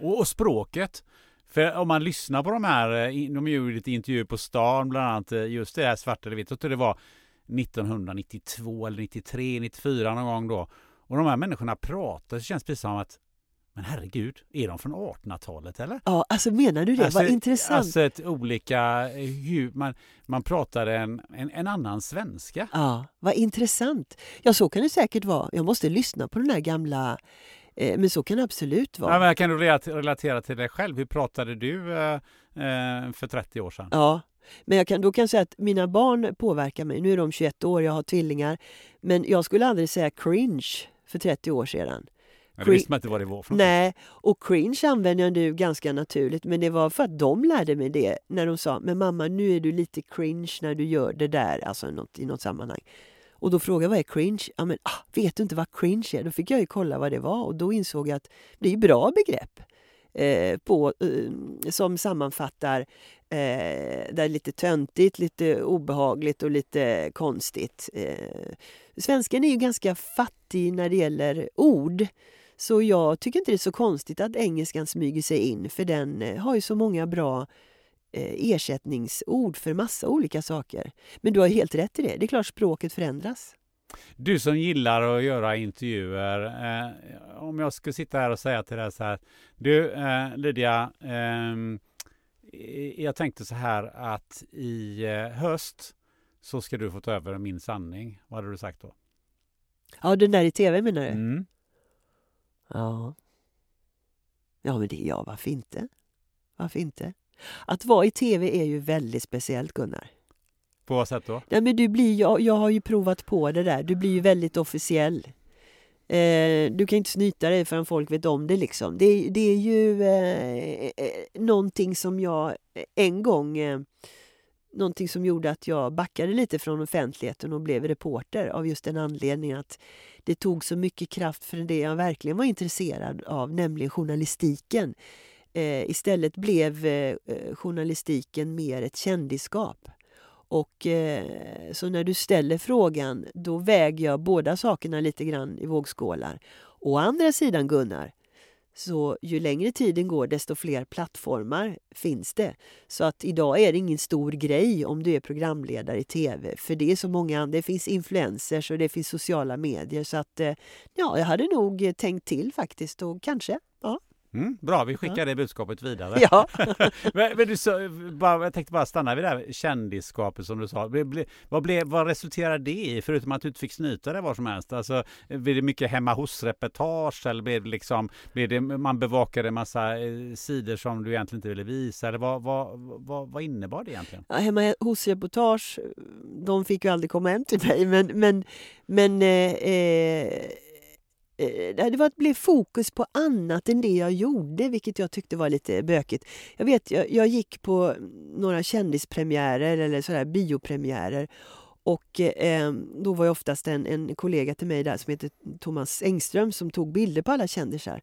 Och, och språket. För om man lyssnar på de här, eh, de gjorde lite intervjuer på stan bland annat, eh, just det här svarta, eller vitt, jag tror det var 1992 eller 93, 94 någon gång då. Och de här människorna pratar, det känns precis som att men herregud, är de från 1800-talet eller? Ja, alltså menar du det? Alltså, Vad intressant. Alltså ett olika, eh, man, man pratar en, en, en, annan svenska. Ja, vad intressant. Ja, så kan det säkert vara. Jag måste lyssna på den här gamla Eh, men så kan det absolut vara. Ja, men kan du relatera till dig själv? Hur pratade du eh, eh för 30 år sedan? Ja, men jag kan, då kan jag säga att mina barn påverkar mig. Nu är de 21 år, jag har tvillingar. Men jag skulle aldrig säga cringe för 30 år sedan. Ja, det visste man inte vad det var för Nej, och cringe använder jag nu ganska naturligt. Men det var för att de lärde mig det när de sa Men mamma, nu är du lite cringe när du gör det där, alltså något, i något sammanhang. Och då frågade jag vad är cringe? Ja, men, ah, vet du inte vad cringe är? Då fick jag ju kolla vad det var och då insåg jag att det är bra begrepp eh, på, eh, som sammanfattar eh, det är lite töntigt, lite obehagligt och lite konstigt. Eh, svenskan är ju ganska fattig när det gäller ord. Så jag tycker inte det är så konstigt att engelskan smyger sig in för den eh, har ju så många bra Eh, ersättningsord för massa olika saker. Men du har helt rätt i det. Det är klart språket förändras. Du som gillar att göra intervjuer. Eh, om jag skulle sitta här och säga till dig så här. Du eh, Lydia, eh, jag tänkte så här att i eh, höst så ska du få ta över Min sanning. Vad hade du sagt då? Ja, den där i tv menar du? Mm. Ja. Ja, men det, ja, varför inte? Varför inte? Att vara i tv är ju väldigt speciellt Gunnar. På vad sätt då? Ja, men du blir, jag, jag har ju provat på det där. Du blir ju väldigt officiell. Eh, du kan inte snyta dig förrän folk vet om det. Liksom. Det, det är ju eh, eh någonting som jag en gång eh, Någonting som gjorde att jag backade lite från offentligheten och blev reporter av just den anledningen att det tog så mycket kraft för det jag verkligen var intresserad av, nämligen journalistiken. Eh, istället blev eh, eh journalistiken mer ett kändisskap. Och, eh, så när du ställer frågan, då väger jag båda sakerna lite grann i vågskålar. Å andra sidan Gunnar, så ju längre tiden går desto fler plattformar finns det. Så att idag är det ingen stor grej om du är programledare i tv. För det är så många, det finns influencers och det finns sociala medier. Så att eh, ja, jag hade nog eh, tänkt till faktiskt och kanske, Mm, bra, vi skickar det budskapet vidare. Ja. men, men, du sa, bara, jag tänkte bara stanna vid det här kändisskapet som du sa. Ble, ble, vad, ble, vad resulterar det i? Förutom att du inte fick snyta det var som helst. Alltså, blir det mycket hemma hos-reportage eller blir det liksom, blir det, man bevakade en massa eh, sidor som du egentligen inte ville visa? Eller vad, vad, vad, vad innebar det egentligen? Ja, hemma hos-reportage, de fick ju aldrig komma hem till mig. Men, men, men eh Eh, Eh, det var att bli fokus på annat än det jag gjorde, vilket jag tyckte var lite bökigt. Jag vet, jag, jag gick på några kändispremiärer eller sådär biopremiärer Och eh, då var jag oftast en, en kollega till mig där som heter Thomas Engström som tog bilder på alla kändisar.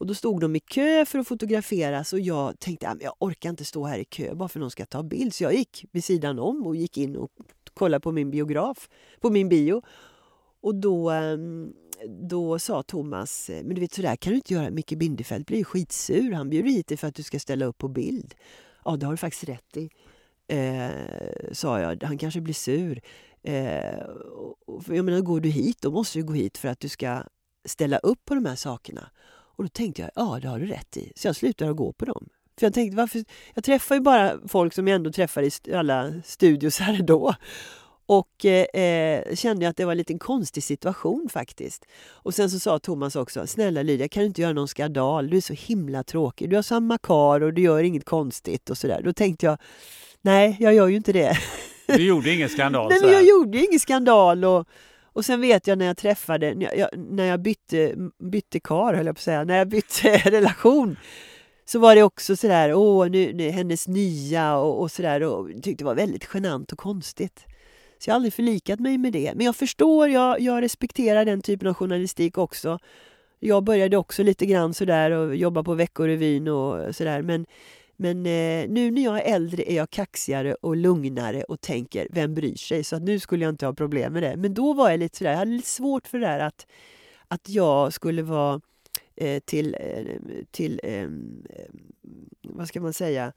Och då stod de i kö för att fotograferas och jag tänkte ah, att jag orkar inte stå här i kö bara för någon ska ta bild. Så jag gick vid sidan om och gick in och kollade på min biograf, på min bio. Och då, eh, då sa Thomas, eh, men du vet sådär kan du inte göra. Micke Bindefeld blir skitsur. Han bjuder hit dig för att du ska ställa upp på bild. Ja, det har du faktiskt rätt i. Eh, sa jag. Han kanske blir sur. Eh, jag menar, går du hit, då måste du gå hit för att du ska ställa upp på de här sakerna. Och då tänkte jag, ja det har du rätt i. Så jag slutade gå på dem. För jag tänkte, varför? Jag träffar ju bara folk som jag ändå träffar i alla studios här då. Och eh, kände att det var en liten konstig situation faktiskt. Och sen så sa Thomas också, snälla Lydia kan du inte göra någon skandal? Du är så himla tråkig. Du har samma kar och du gör inget konstigt och sådär. Då tänkte jag, nej jag gör ju inte det. Du gjorde ingen skandal? nej men jag gjorde ingen skandal. Och, och sen vet jag när jag träffade, när jag, när jag bytte, bytte kar höll jag på att säga, när jag bytte relation så var det också sådär, åh, nu, nu, hennes nya och, och sådär och tyckte det var väldigt genant och konstigt. Så jag har aldrig förlikat mig med det. Men jag förstår, jag, jag respekterar den typen av journalistik också. Jag började också lite grann sådär och jobba på Veckorevyn och sådär. Men, men eh, nu när jag är äldre är jag kaxigare och lugnare och tänker, vem bryr sig? Så att nu skulle jag inte ha problem med det. Men då var jag lite sådär, jag hade lite svårt för det där att, att jag skulle vara eh, till, eh, till eh, vad ska man säga,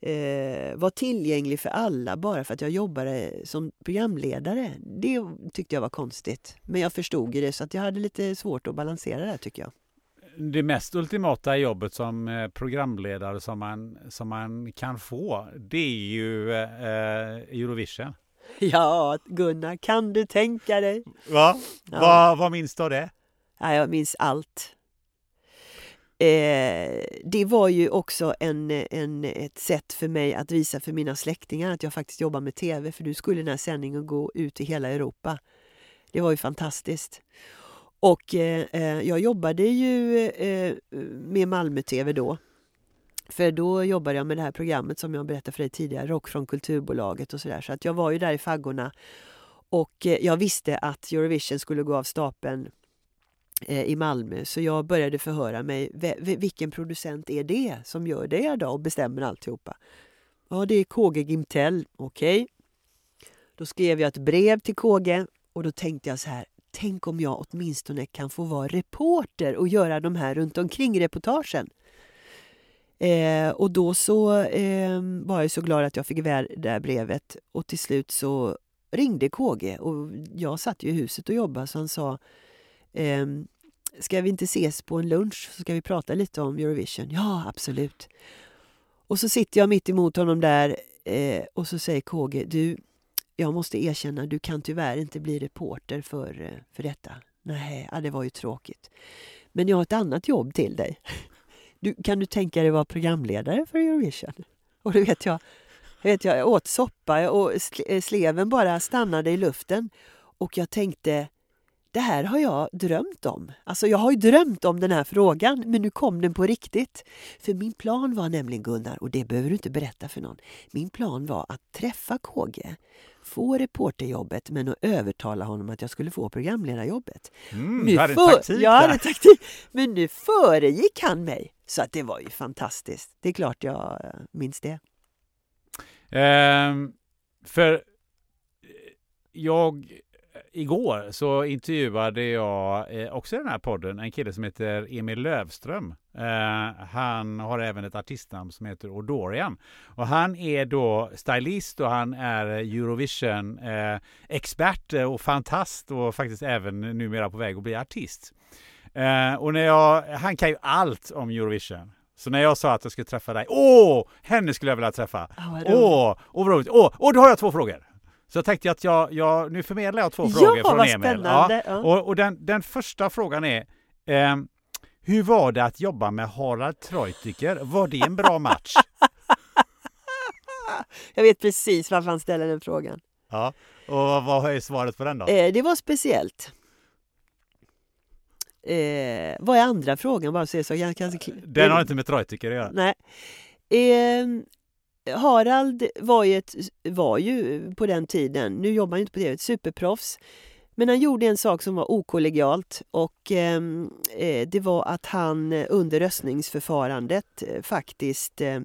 eh, var tillgänglig för alla bara för att jag jobbade som programledare. Det tyckte jag var konstigt. Men jag förstod det så att jag hade lite svårt att balansera det tycker jag. Det mest ultimata jobbet som eh, programledare som man, som man kan få, det är ju eh, Eurovision. Ja, Gunnar, kan du tänka dig? Va? Ja. Va, vad minns du av det? Ja, jag minns allt. Eh, det var ju också en, en, ett sätt för mig att visa för mina släktingar att jag faktiskt jobbar med tv. För nu skulle den här sändningen gå ut i hela Europa. Det var ju fantastiskt. Och eh, eh jag jobbade ju eh, med Malmö TV då. För då jobbade jag med det här programmet som jag berättade för dig tidigare, Rock från Kulturbolaget och sådär. Så att jag var ju där i faggorna. Och eh, jag visste att Eurovision skulle gå av stapeln Eh, i Malmö. Så jag började förhöra mig. Vilken producent är det som gör det då och bestämmer alltihopa? Ja, det är KG Gimtell. Okej. Okay. Då skrev jag ett brev till KG och då tänkte jag så här. Tänk om jag åtminstone kan få vara reporter och göra de här runt omkring reportagen. Eh, och då så eh, var jag så glad att jag fick iväg det där brevet och till slut så ringde KG och jag satt ju i huset och jobbade så han sa eh, Ska vi inte ses på en lunch så ska vi prata lite om Eurovision? Ja, absolut. Och så sitter jag mitt emot honom där eh, och så säger KG, du, jag måste erkänna, du kan tyvärr inte bli reporter för, eh, för detta. Nej, ja, det var ju tråkigt. Men jag har ett annat jobb till dig. Du, kan du tänka dig vara programledare för Eurovision? Och då vet jag, vet jag, jag åt soppa och eh, sleven bara stannade i luften. Och jag tänkte, det här har jag drömt om. Alltså jag har ju drömt om den här frågan, men nu kom den på riktigt. För min plan var nämligen Gunnar, och det behöver du inte berätta för någon. Min plan var att träffa KG, få reporterjobbet, men att övertala honom att jag skulle få programledarjobbet. Mm, nu hade för... taktik Jag hade taktik, men nu föregick han mig. Så att det var ju fantastiskt. Det är klart jag eh, minns det. Um, för jag igår så intervjuade jag eh, också i den här podden en kille som heter Emil Lövström. Eh, han har även ett artistnamn som heter Odorian. Och han är då stylist och han är Eurovision eh, och fantast och faktiskt även numera på väg att bli artist. Eh, och när jag, han kan ju allt om Eurovision. Så när jag sa att jag skulle träffa dig, åh, henne skulle jag vilja träffa. Åh, oh, vad roligt. Åh, och då har jag två frågor. Så jag tänkte att jag, jag, nu förmedlar jag två frågor från Emil. Spännande. Ja, och, och den, den första frågan är eh, Hur var det att jobba med Harald Treutiger? Var det en bra match? jag vet precis varför han ställer den frågan. Ja, och vad är svaret på den då? Eh, det var speciellt. Eh, vad är andra frågan? Bara så jag kan... Den har inte med Treutiger att göra. Nej. Eh, Harald var ju, ett, var ju på den tiden, nu jobbar han inte på det, ett superproffs. Men han gjorde en sak som var okollegialt och ehm, eh, det var att han under röstningsförfarandet eh, faktiskt eh,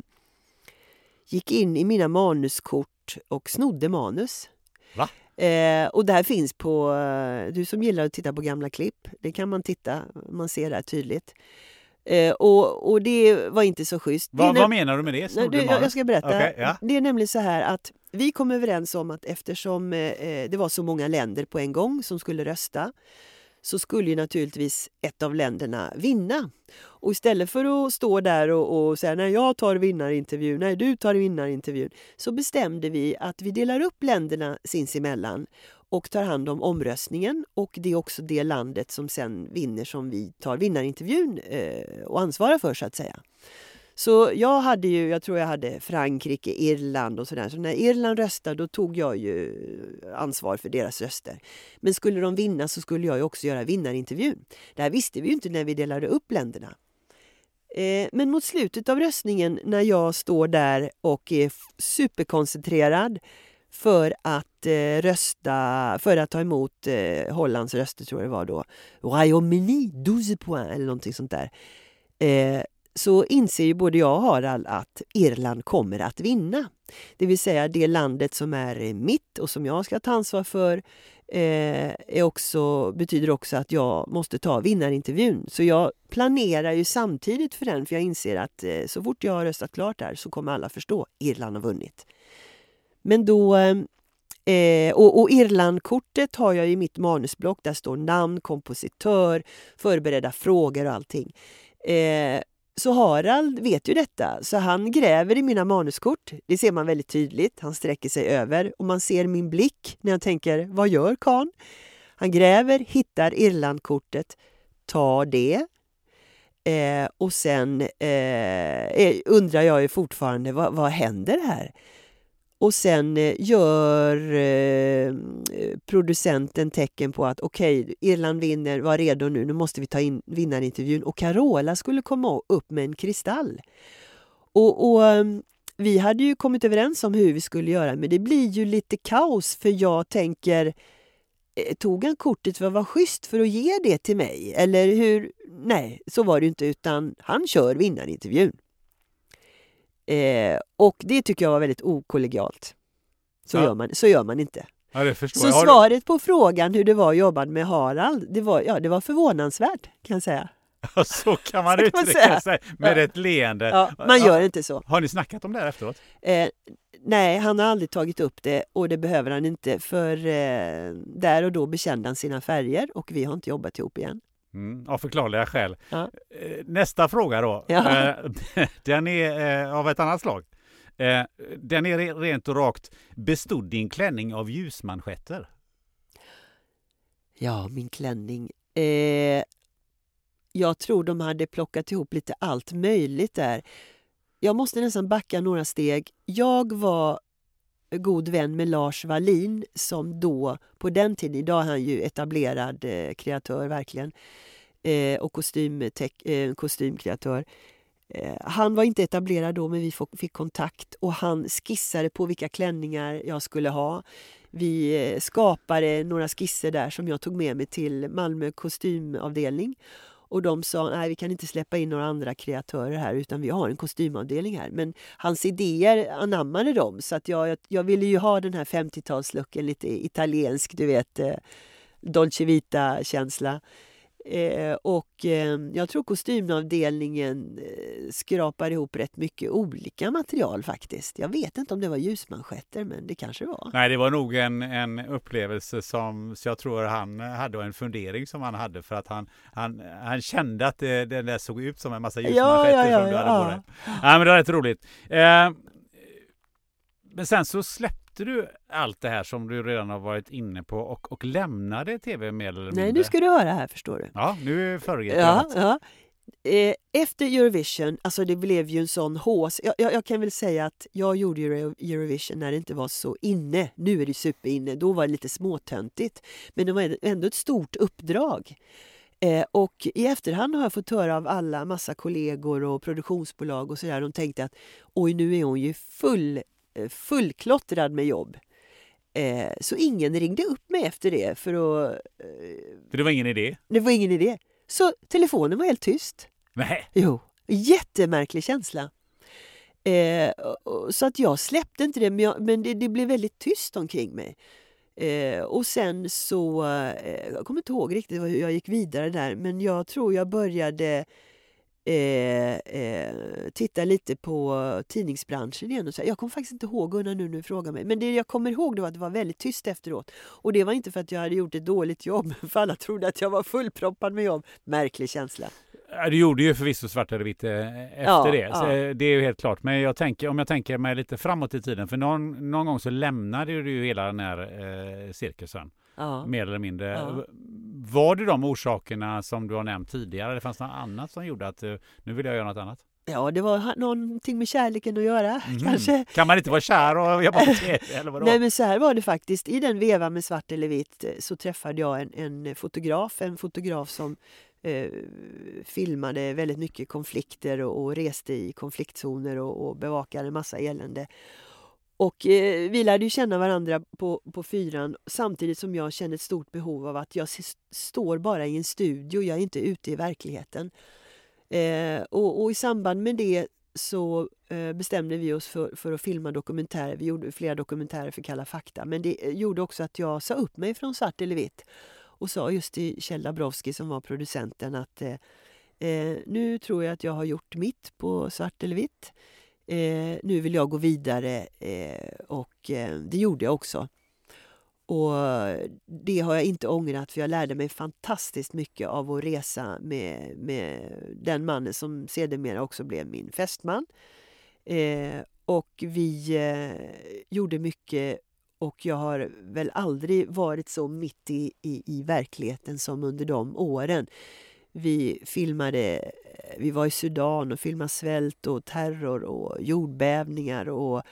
gick in i mina manuskort och snodde manus. Va? Eh, och det här finns på, eh, du som gillar att titta på gamla klipp, det kan man titta, man ser det här tydligt. Eh, och, och det var inte så schysst. Va, vad menar du med det? Nej, du, jag, jag ska berätta. Okej, ja. Det är nämligen så här att vi kom överens om att eftersom eh, det var så många länder på en gång som skulle rösta så skulle ju naturligtvis ett av länderna vinna. Och istället för att stå där och, och säga nej jag tar vinnarintervjun, nej du tar vinnarintervjun, så bestämde vi att vi delar upp länderna sinsemellan och tar hand om omröstningen och det är också det landet som sen vinner som vi tar vinnarintervjun eh, och ansvarar för så att säga. Så jag hade ju, jag tror jag hade Frankrike, Irland och sådär. Så när Irland röstade då tog jag ju ansvar för deras röster. Men skulle de vinna så skulle jag ju också göra vinnarintervjun. Det här visste vi ju inte när vi delade upp länderna. Eh, men mot slutet av röstningen när jag står där och är superkoncentrerad för att eh, rösta, för att ta emot eh, Hollands röster tror jag det var då. Royaume-Uni, 12 poäng eller någonting sånt där. Eh, så inser ju både jag och Harald att Irland kommer att vinna. Det vill säga det landet som är mitt och som jag ska ta ansvar för eh, är också, betyder också att jag måste ta vinnarintervjun. Så jag planerar ju samtidigt för den för jag inser att eh, så fort jag har röstat klart där så kommer alla förstå Irland har vunnit. Men då Eh, och, och Irlandkortet har jag i mitt manusblock. Där står namn, kompositör, förberedda frågor och allting. Eh, så Harald vet ju detta, så han gräver i mina manuskort. Det ser man väldigt tydligt. Han sträcker sig över och man ser min blick när jag tänker, vad gör karln? Han gräver, hittar Irlandkortet, tar det. Eh, och sen eh, eh undrar jag ju fortfarande, vad, vad händer här? Och sen eh, gör eh, producenten tecken på att okej, Irland vinner, var redo nu, nu måste vi ta in vinnarintervjun. Och Carola skulle komma upp med en kristall. Och, och ehm, vi hade ju kommit överens om hur vi skulle göra, men det blir ju lite kaos för jag tänker eh, Tog han kortet för att vara schysst för att ge det till mig? Eller hur? Nej, så var det ju inte, utan han kör vinnarintervjun. Eh, och det tycker jag var väldigt okollegialt. Så, Ja. gör, man, så gör man inte. Ja, Så jag. Svaret på frågan hur det var att jobba med Harald, det var, ja, det var förvånansvärt kan jag säga. Så kan man Så kan man uttrycka sig med Ja. ett leende. Ja, man gör inte så. Har ni snackat om det här efteråt? Eh, nej, han har aldrig tagit upp det och det behöver han inte för eh, där och då bekände han sina färger och vi har inte jobbat ihop igen. Mm, av förklarliga skäl. Ja. Eh, Nästa fråga då. Ja. Eh, Den är eh, av ett annat slag. Den är re- rent och rakt. Bestod din klänning av ljusmanschetter? Ja, min klänning. Eh, jag tror de hade plockat ihop lite allt möjligt där. Jag måste nästan backa några steg. Jag var god vän med Lars Wallin som då, på den tiden, idag är han ju etablerad eh, kreatör verkligen, eh, och kostymtek- eh, kostymkreatör. Eh, han var inte etablerad då men vi fick kontakt och han skissade på vilka klänningar jag skulle ha. Vi eh, skapade några skisser där som jag tog med mig till Malmö kostymavdelning. Och de sa nej vi kan inte släppa in några andra kreatörer här utan vi har en kostymavdelning här. Men hans idéer anammade de så att jag, jag, jag ville ju ha den här 50-talslooken, lite italiensk, du vet, eh, Dolce Vita-känsla. Eh, och eh, jag tror kostymavdelningen eh, skrapar ihop rätt mycket olika material faktiskt. Jag vet inte om det var ljusmanschetter men det kanske var. Nej, det var nog en, en upplevelse som så jag tror han hade och en fundering som han hade för att han, han, han kände att det, det där såg ut som en massa ljusmanschetter ja, som du hade ja. på dig. Ja, men det var rätt roligt. Eh, men sen så släppte du allt det här som du redan har varit inne på och, och lämnade tv mer eller mindre. Nej, nu ska du höra här förstår du. Ja, nu föregriper Ja, ja. Eh, efter Eurovision, alltså det blev ju en sån hås. Jag, jag, jag kan väl säga att jag gjorde Eurovision när det inte var så inne. Nu är det superinne. Då var det lite småtöntigt. Men det var ändå ett stort uppdrag. Eh, och i efterhand har jag fått höra av alla massa kollegor och produktionsbolag och sådär. De tänkte att oj, nu är hon ju full, fullklottrad med jobb. Eh, så ingen ringde upp mig efter det för att... Eh, För det var ingen idé? det var ingen idé. Så telefonen var helt tyst. Nej. Jo, jättemärklig känsla. Eh, så att jag släppte inte det, men, jag, men det, det blev väldigt tyst omkring mig. Eh, och sen så, eh, jag kommer inte ihåg riktigt hur jag gick vidare där, men jag tror jag började eh, eh, titta lite på tidningsbranschen igen. Och så. Jag kommer faktiskt inte ihåg Gunnar nu när du frågar mig. Men det jag kommer ihåg var att det var väldigt tyst efteråt. Och det var inte för att jag hade gjort ett dåligt jobb, för alla trodde att jag var fullproppad med jobb. Märklig känsla. Du gjorde ju förvisso svart eller vitt eh, efter Ja, det. Ja. eh, det är ju helt klart. Men jag tänker, om jag tänker mig lite framåt i tiden. För någon, någon gång så lämnade du ju hela den här eh, cirkusen. Ja. Mer eller mindre. Var det de orsakerna som du har nämnt tidigare? Det fanns något annat som gjorde att eh, nu vill jag göra något annat? Ja, det var någonting med kärleken att göra Mhm. kanske. Kan man inte vara kär och jobba på tv? Eller vadå? Nej men så här var det faktiskt. I den vevan med svart eller vitt eh, så träffade jag en, en fotograf. En fotograf som eh, filmade väldigt mycket konflikter och, och reste i konfliktzoner och, och bevakade massa elände. Och eh, vi lärde ju känna varandra på, på fyran samtidigt som jag kände ett stort behov av att jag står bara i en studio, jag är inte ute i verkligheten. Eh, och, och i samband med det så eh, bestämde vi oss för, för att filma dokumentärer. Vi gjorde flera dokumentärer för Kalla fakta. Men det eh, gjorde också att jag sa upp mig från Svart eller vitt och sa just till Kjell Dabrowski som var producenten att eh, eh nu tror jag att jag har gjort mitt på Svart eller vitt. Eh, nu vill jag gå vidare eh, och eh, det gjorde jag också. Och det har jag inte ångrat för jag lärde mig fantastiskt mycket av att resa med, med den mannen som sedermera också blev min fästman. Eh, och vi eh, gjorde mycket och jag har väl aldrig varit så mitt i, i, i verkligheten som under de åren. Vi filmade, eh, vi var i Sudan och filmade svält och terror och jordbävningar och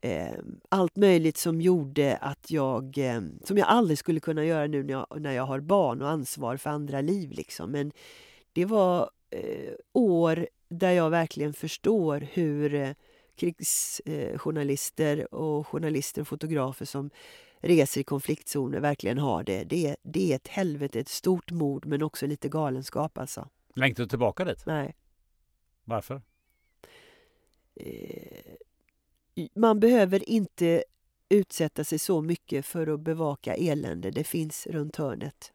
eh, allt möjligt som gjorde att jag, eh, som jag aldrig skulle kunna göra nu när jag, när jag har barn och ansvar för andra liv. Liksom. Men det var eh, år där jag verkligen förstår hur eh, krigsjournalister och journalister och fotografer som reser i konfliktzoner verkligen har det. Det är, det är ett helvete, ett stort mord men också lite galenskap alltså. Längtar du tillbaka dit? Nej. Varför? Eh, man behöver inte utsätta sig så mycket för att bevaka elände. Det finns runt hörnet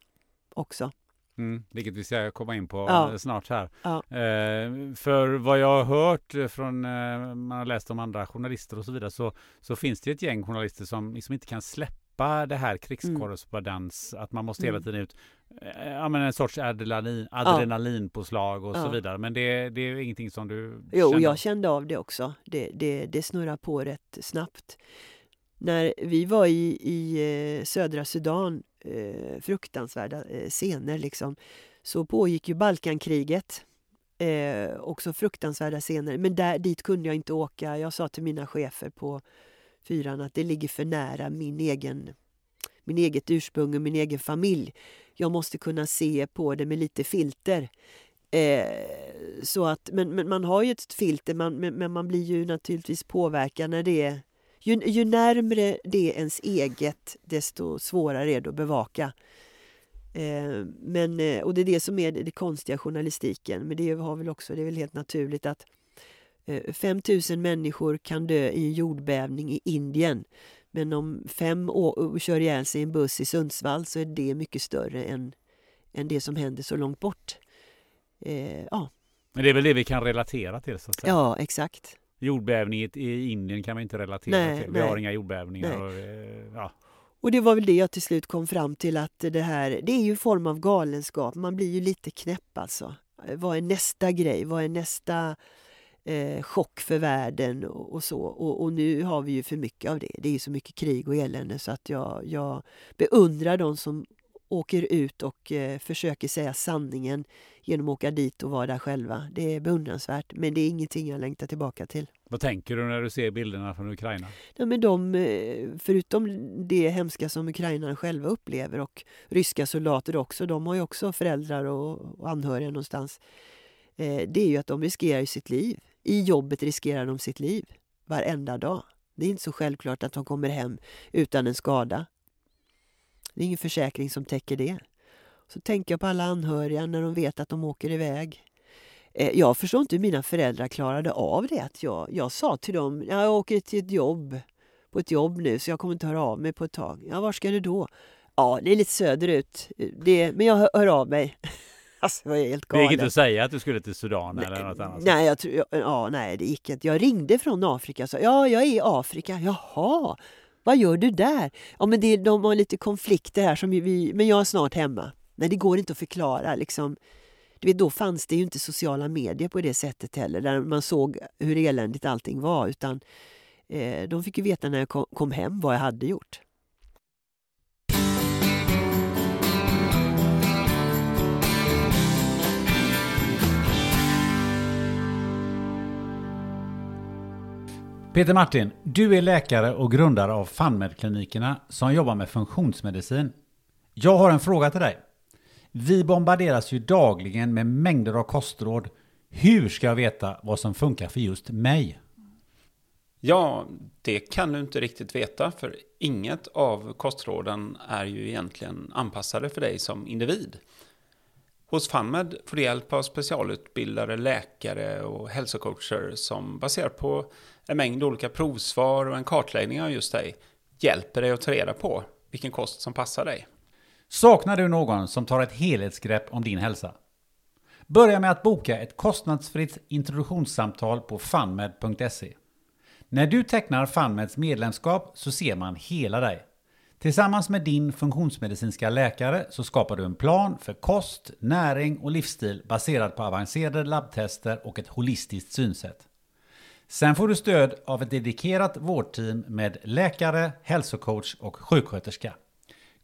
också. Mm, vilket vi ska komma in på Ja. snart här. Ja. Eh, för vad jag har hört eh, från, eh, man har läst om andra journalister och så vidare, så, så finns det ett gäng journalister som liksom inte kan släppa det här krigskorrespondens, att man måste hela Mm. tiden ut, eh, ja men en sorts adrenalin, adrenalinpåslag och så Ja. vidare. Men det, det är ingenting som du Jo, känner? jag kände av det också. Det, det, det snurrar på rätt snabbt. När vi var i, i eh, södra Sudan, eh, fruktansvärda eh, scener liksom, så pågick ju Balkankriget. Eh, också fruktansvärda scener. Men där, dit kunde jag inte åka. Jag sa till mina chefer på fyran att det ligger för nära min egen, min eget ursprung och min egen familj. Jag måste kunna se på det med lite filter. Eh, så att, men, men man har ju ett filter, man, men, men man blir ju naturligtvis påverkad när det är... Ju, ju närmre det är ens eget, desto svårare är det att bevaka. Eh, men, eh, och det är det som är det, det konstiga journalistiken. Men det har väl också, det är väl helt naturligt att eh, 5 000 människor kan dö i en jordbävning i Indien. Men om fem å- kör ihjäl sig i en buss i Sundsvall så är det mycket större än, än det som händer så långt bort. Eh, ja. Men det är väl det vi kan relatera till så att säga. ja, exakt. Jordbävning i, Indien kan vi inte relatera Nej, till. Vi nej. har inga jordbävningar. Och, eh, ja. Och det var väl det jag till slut kom fram till att det här, det är ju en form av galenskap. Man blir ju lite knäpp alltså. Vad är nästa grej? Vad är nästa eh, chock för världen och, och så? Och, och nu har vi ju för mycket av det. Det är så mycket krig och elände så att jag, jag beundrar de som åker ut och eh, försöker säga sanningen genom att åka dit och vara där själva. Det är beundransvärt, men det är ingenting jag längtar tillbaka till. Vad tänker du när du ser bilderna från Ukraina? Ja, men de, eh, förutom det hemska som ukrainarna själva upplever och ryska soldater också, de har ju också föräldrar och, och anhöriga någonstans. Eh, det är ju att de riskerar sitt liv. I jobbet riskerar de sitt liv varenda dag. Det är inte så självklart att de kommer hem utan en skada. Det är ingen försäkring som täcker det. Så tänker jag på alla anhöriga när de vet att de åker iväg. Eh, jag förstår inte hur mina föräldrar klarade av det. Att jag, jag sa till dem, jag åker till ett jobb, på ett jobb nu så jag kommer inte höra av mig på ett tag. Ja, var ska du då? Ja, det är lite söderut. Det, men jag hör, hör av mig. Alltså, jag är helt galen. Det gick inte att säga att du skulle till Sudan nej, eller något annat? Nej, jag, tror, ja, nej, det gick inte. Jag ringde från Afrika och sa ja, jag är i Afrika. Jaha, vad gör du där? Ja, men det, de har lite konflikter här, som vi, men jag är snart hemma. Nej, det går inte att förklara. Liksom. Du vet, då fanns det ju inte sociala medier på det sättet heller, där man såg hur eländigt allting var. Utan eh, de fick ju veta när jag kom, kom hem vad jag hade gjort. Peter Martin, du är läkare och grundare av FunMed-klinikerna som jobbar med funktionsmedicin. Jag har en fråga till dig. Vi bombarderas ju dagligen med mängder av kostråd. Hur ska jag veta vad som funkar för just mig? Ja, det kan du inte riktigt veta, för inget av kostråden är ju egentligen anpassade för dig som individ. Hos FunMed får du hjälp av specialutbildade läkare och hälsocoacher som baserat på en mängd olika provsvar och en kartläggning av just dig hjälper dig att ta reda på vilken kost som passar dig. Saknar du någon som tar ett helhetsgrepp om din hälsa? Börja med att boka ett kostnadsfritt introduktionssamtal på funmed.se. När du tecknar FunMeds medlemskap så ser man hela dig. Tillsammans med din funktionsmedicinska läkare så skapar du en plan för kost, näring och livsstil baserad på avancerade labbtester och ett holistiskt synsätt. Sen får du stöd av ett dedikerat vårdteam med läkare, hälsocoach och sjuksköterska.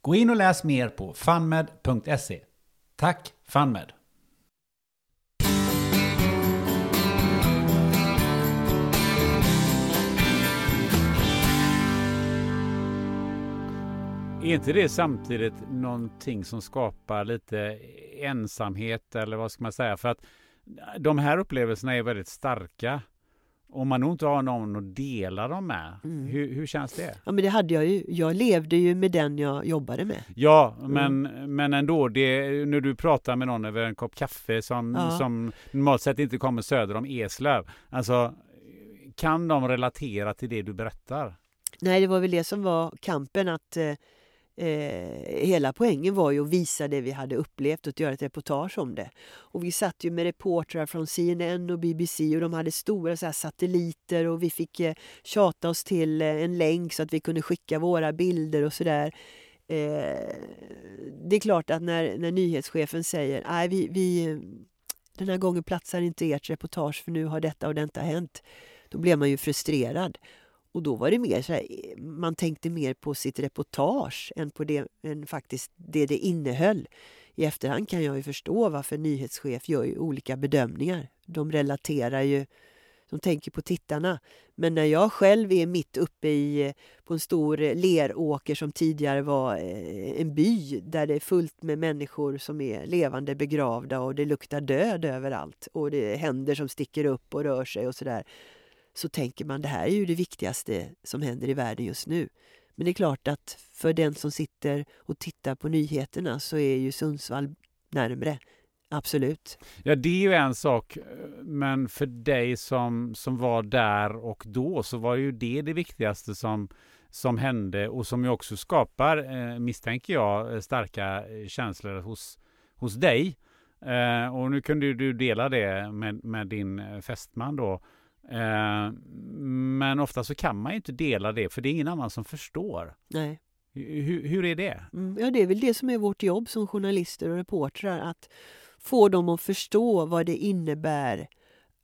Gå in och läs mer på funmed.se. Tack FunMed! Är inte det samtidigt någonting som skapar lite ensamhet eller vad ska man säga? För att de här upplevelserna är väldigt starka. Om man nog inte har någon att dela dem med, mm. hur, hur, känns det? Ja men det hade jag ju. Jag levde ju med den jag jobbade med. Ja, men, mm. men ändå, det, när du pratar med någon över en kopp kaffe som, ja. som normalt sett inte kommer söder om Eslöv. Alltså, kan de relatera till det du berättar? Nej, det var väl det som var kampen att eh, Eh, hela poängen var ju att visa det vi hade upplevt och att göra ett reportage om det. Och vi satt ju med reportrar från CNN och BBC och de hade stora så satelliter och vi fick eh, tjata oss till eh, en länk så att vi kunde skicka våra bilder och sådär. Eh, det är klart att när, när nyhetschefen säger nej vi, vi den här gången platsar inte ert reportage för nu har detta och detta hänt. Då blir man ju frustrerad. Och då var det mer så här, eh, man tänkte mer på sitt reportage än på det, än faktiskt det det innehöll. I efterhand kan jag ju förstå varför nyhetschef gör olika bedömningar. De relaterar ju, de tänker på tittarna. Men när jag själv är mitt uppe i, eh, på en stor eh, leråker som tidigare var en by där det är fullt med människor som är levande begravda och det luktar död överallt och det är händer som sticker upp och rör sig och sådär så tänker man det här är ju det viktigaste som händer i världen just nu. Men det är klart att för den som sitter och tittar på nyheterna så är ju Sundsvall närmre. Absolut. Ja, det är ju en sak. Eh, men för dig som, som var där och då så var ju det det viktigaste som, som hände och som ju också skapar, eh, misstänker jag, eh, starka känslor hos, hos dig. Och nu kunde du dela det med, med din fästman då. Eh, men ofta så kan man inte dela det för det är ingen annan som förstår. Nej. Hur, hur är det? Mm, ja, det är väl det som är vårt jobb som journalister och reportrar. Att få dem att förstå vad det innebär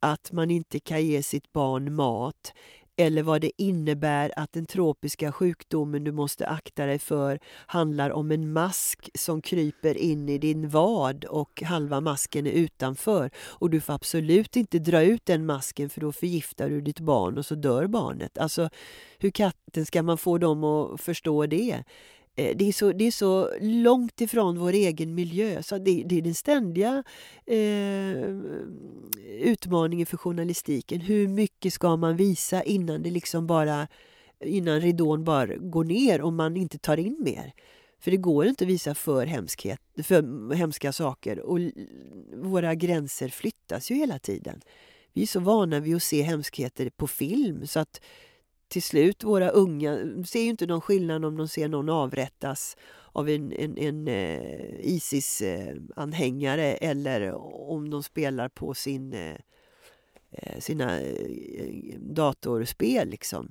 att man inte kan ge sitt barn mat eller vad det innebär att den tropiska sjukdomen du måste akta dig för handlar om en mask som kryper in i din vad och halva masken är utanför. Och du får absolut inte dra ut den masken för då förgiftar du ditt barn och så dör barnet. Alltså, hur katten ska man få dem att förstå det? Eh, det är, så, det är så långt ifrån vår egen miljö. Så det, det är den ständiga eh, utmaningen för journalistiken. Hur mycket ska man visa innan det liksom bara innan ridån bara går ner och man inte tar in mer? För det går inte att visa för, hemskhet, för hemska saker och våra gränser flyttas ju hela tiden. Vi är så vana vid att se hemskheter på film så att till slut, våra unga ser ju inte någon skillnad om de ser någon avrättas av en, en, en eh, Isis-anhängare eller om de spelar på sin, eh, eh sina datorspel. Liksom.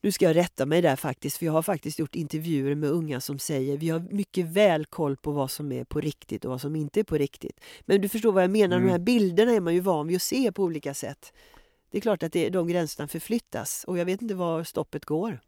Nu ska jag rätta mig där faktiskt, för jag har faktiskt gjort intervjuer med unga som säger vi har mycket väl koll på vad som är på riktigt och vad som inte är på riktigt. Men du förstår vad jag menar, mm. de här bilderna är man ju van vid att se på olika sätt det är klart att det, de gränserna förflyttas och jag vet inte var stoppet går.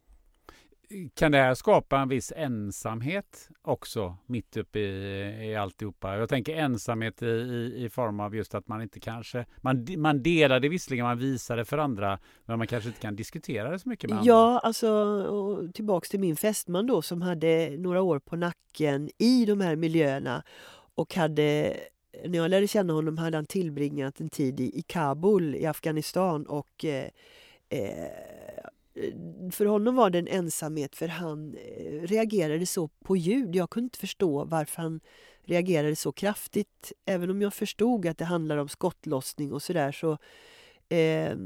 Kan det här skapa en viss ensamhet också mitt uppe i, i alltihopa? Jag tänker ensamhet i, i, i, form av just att man inte kanske... Man, man delar det visserligen, man visar det för andra men man kanske inte kan diskutera det så mycket med andra. Ja, alltså tillbaks till min fästman då som hade några år på nacken i de här miljöerna och hade när jag lärde känna honom hade han tillbringat en tid i, i Kabul i Afghanistan och eh, eh, för honom var det en ensamhet för han eh, reagerade så på ljud. Jag kunde inte förstå varför han reagerade så kraftigt. Även om jag förstod att det handlar om skottlossning och sådär så, eh,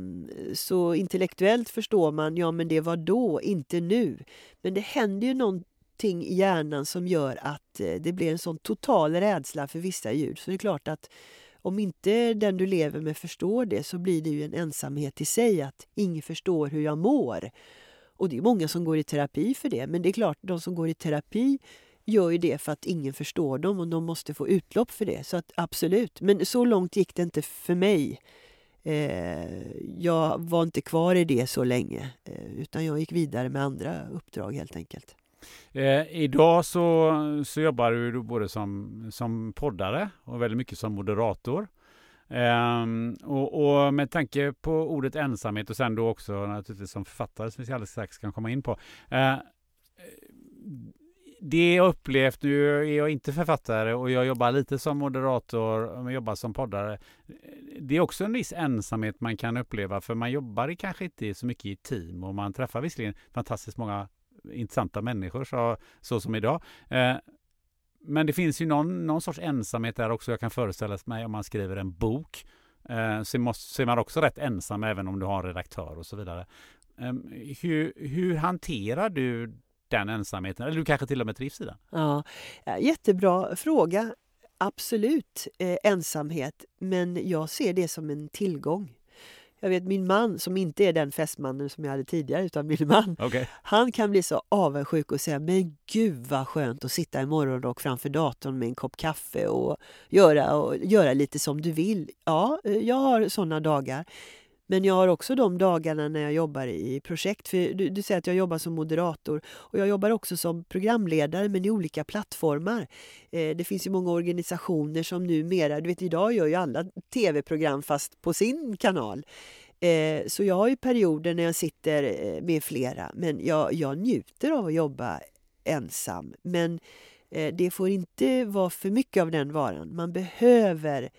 så intellektuellt förstår man, ja men det var då, inte nu. Men det händer ju någon, någonting i hjärnan som gör att eh, det blir en sån total rädsla för vissa ljud. Så det är klart att om inte den du lever med förstår det så blir det ju en ensamhet i sig att ingen förstår hur jag mår. Och det är många som går i terapi för det. Men det är klart, de som går i terapi gör ju det för att ingen förstår dem och de måste få utlopp för det. Så att absolut, men så långt gick det inte för mig. Eh, jag var inte kvar i det så länge eh, utan jag gick vidare med andra uppdrag helt enkelt. Eh, idag så, så jobbar du både som, som poddare och väldigt mycket som moderator. Eh, och, och, med tanke på ordet ensamhet och sen då också naturligtvis som författare som vi alldeles strax kan komma in på. Eh, det jag upplevt, nu är jag inte författare och jag jobbar lite som moderator men jobbar som poddare. Det är också en viss ensamhet man kan uppleva för man jobbar kanske inte så mycket i team och man träffar visserligen fantastiskt många intressanta människor så, så som idag. Eh, men det finns ju någon, någon sorts ensamhet där också. Jag kan föreställa mig om man skriver en bok eh, så, måste, så är man också rätt ensam även om du har en redaktör och så vidare. Eh, hur, hur hanterar du den ensamheten? Eller du kanske till och med trivs i den? Ja, eh, jättebra fråga. Absolut eh, ensamhet, men jag ser det som en tillgång. Jag vet min man, som inte är den fästmannen som jag hade tidigare, utan min man. Okay. Han kan bli så avundsjuk och säga, men gud vad skönt att sitta i morgonrock framför datorn med en kopp kaffe och göra, och göra lite som du vill. Ja, jag har sådana dagar. Men jag har också de dagarna när jag jobbar i projekt. För du, du säger att jag jobbar som moderator och jag jobbar också som programledare men i olika plattformar. Eh, det finns ju många organisationer som numera, du vet idag gör ju alla tv-program fast på sin kanal. Eh, så jag har ju perioder när jag sitter eh, med flera men jag, jag njuter av att jobba ensam. Men eh, det får inte vara för mycket av den varan. Man behöver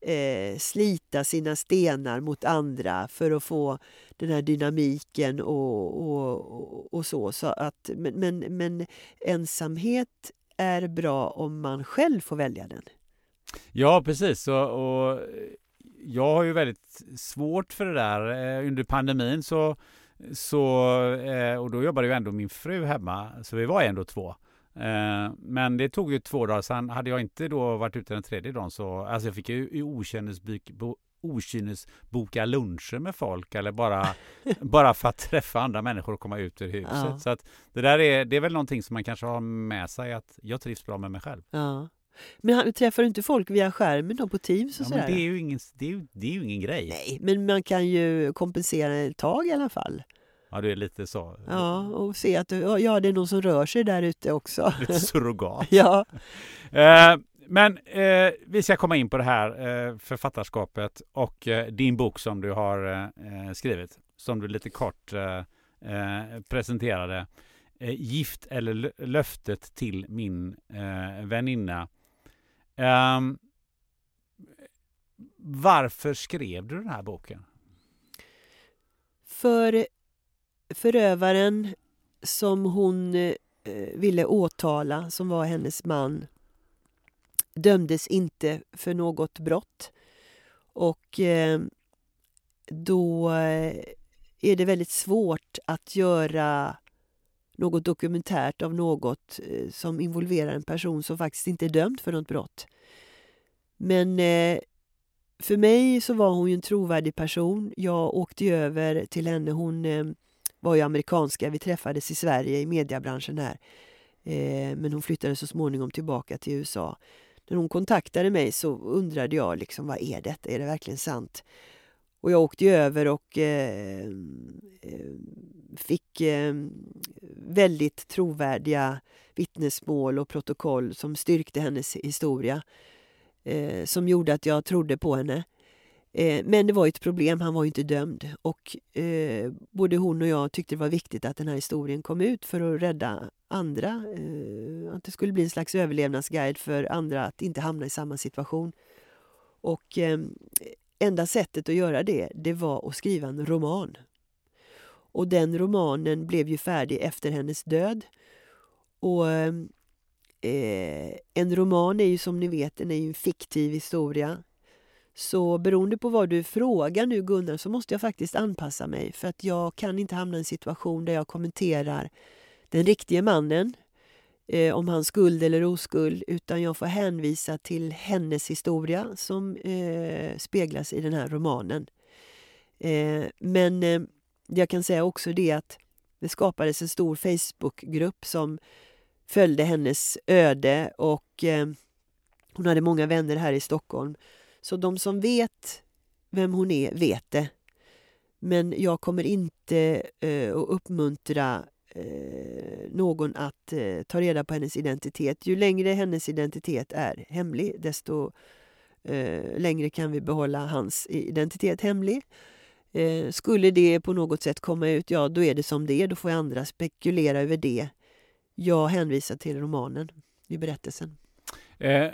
eh, slita sina stenar mot andra för att få den här dynamiken och, och, och så. så att, men, men, men ensamhet är bra om man själv får välja den. Ja, precis. Och, och jag har ju väldigt svårt för det där. Eh, under pandemin så, så eh, och då jobbade ju ändå min fru hemma, så vi var ändå två. Eh, men det tog ju två dagar, sen hade jag inte då varit ute den tredje dagen så, alltså jag fick ju okynnesboka luncher med folk eller bara, bara för att träffa andra människor och komma ut ur huset. Ja. Så att det där är, det är väl någonting som man kanske har med sig att jag trivs bra med mig själv. Ja. Men träffar du inte folk via skärmen då på Teams och Ja, men det är, ju ingen, det, är det är ingen grej. Nej, men man kan ju kompensera ett tag i alla fall. Ja, det är lite så. Ja, och se att ja, det är någon som rör sig där ute också. Lite surrogat. ja. Eh, men eh, vi ska komma in på det här eh, författarskapet och eh, din bok som du har eh, skrivit. Som du lite kort eh, eh, presenterade. Eh, Gift eller lö- löftet till min eh, väninna. Ehm, varför skrev du den här boken? För förövaren som hon eh, ville åtala, som var hennes man, dömdes inte för något brott. Och eh, då eh, är det väldigt svårt att göra något dokumentärt av något som involverar en person som faktiskt inte är dömd för något brott. Men för mig så var hon ju en trovärdig person. Jag åkte över till henne. Hon eh, var ju amerikanska. Vi träffades i Sverige i mediebranschen här. Eh, men hon flyttade så småningom tillbaka till USA. När hon kontaktade mig så undrade jag liksom, vad är detta? Är det verkligen sant? Och jag åkte ju över och eh, eh fick eh, väldigt trovärdiga vittnesmål och protokoll som styrkte hennes historia. Eh, som gjorde att jag trodde på henne. Eh, men det var ett problem, han var ju inte dömd. Och eh, både hon och jag tyckte det var viktigt att den här historien kom ut för att rädda andra. Eh, att det skulle bli en slags överlevnadsguide för andra att inte hamna i samma situation. Och eh, enda sättet att göra det, det var att skriva en roman. Och den romanen blev ju färdig efter hennes död. Och eh, en roman är ju som ni vet en, är ju en fiktiv historia. Så beroende på vad du frågar nu Gunnar så måste jag faktiskt anpassa mig för att jag kan inte hamna i en situation där jag kommenterar den riktiga mannen eh, om hans skuld eller oskuld utan jag får hänvisa till hennes historia som eh, speglas i den här romanen. Eh, men eh, jag kan säga också det att det skapades en stor Facebookgrupp som följde hennes öde och eh, hon hade många vänner här i Stockholm. Så de som vet vem hon är vet det. Men jag kommer inte eh, att uppmuntra eh, någon att eh, ta reda på hennes identitet. Ju längre hennes identitet är hemlig desto eh, längre kan vi behålla hans identitet hemlig. Eh, skulle det på något sätt komma ut, ja då är det som det är. Då får andra spekulera över det. Jag hänvisar till romanen i berättelsen. Eh,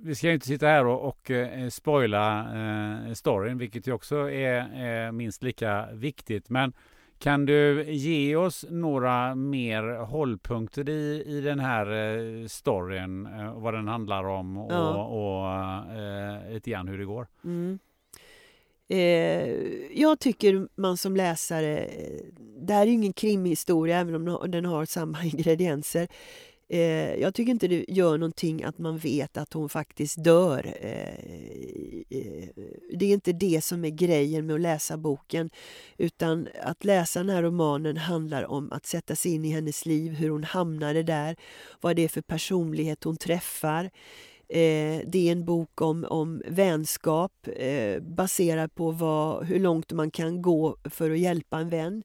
Eh, vi ska ju inte sitta här och, och eh, spoila eh, storyn, vilket ju också är, är minst lika viktigt. Men kan du ge oss några mer hållpunkter i, i den här eh, storyn? Eh, vad den handlar om och, Ja. och eh, lite grann hur det går? Mm. Eh, jag tycker man som läsare, eh, det här är ingen krimhistoria även om den har samma ingredienser. Eh, jag tycker inte det gör någonting att man vet att hon faktiskt dör. Eh, eh, det är inte det som är grejen med att läsa boken. Utan att läsa den här romanen handlar om att sätta sig in i hennes liv, hur hon hamnade där, vad det är för personlighet hon träffar. Eh, det är en bok om, om vänskap eh, baserad på vad, hur långt man kan gå för att hjälpa en vän.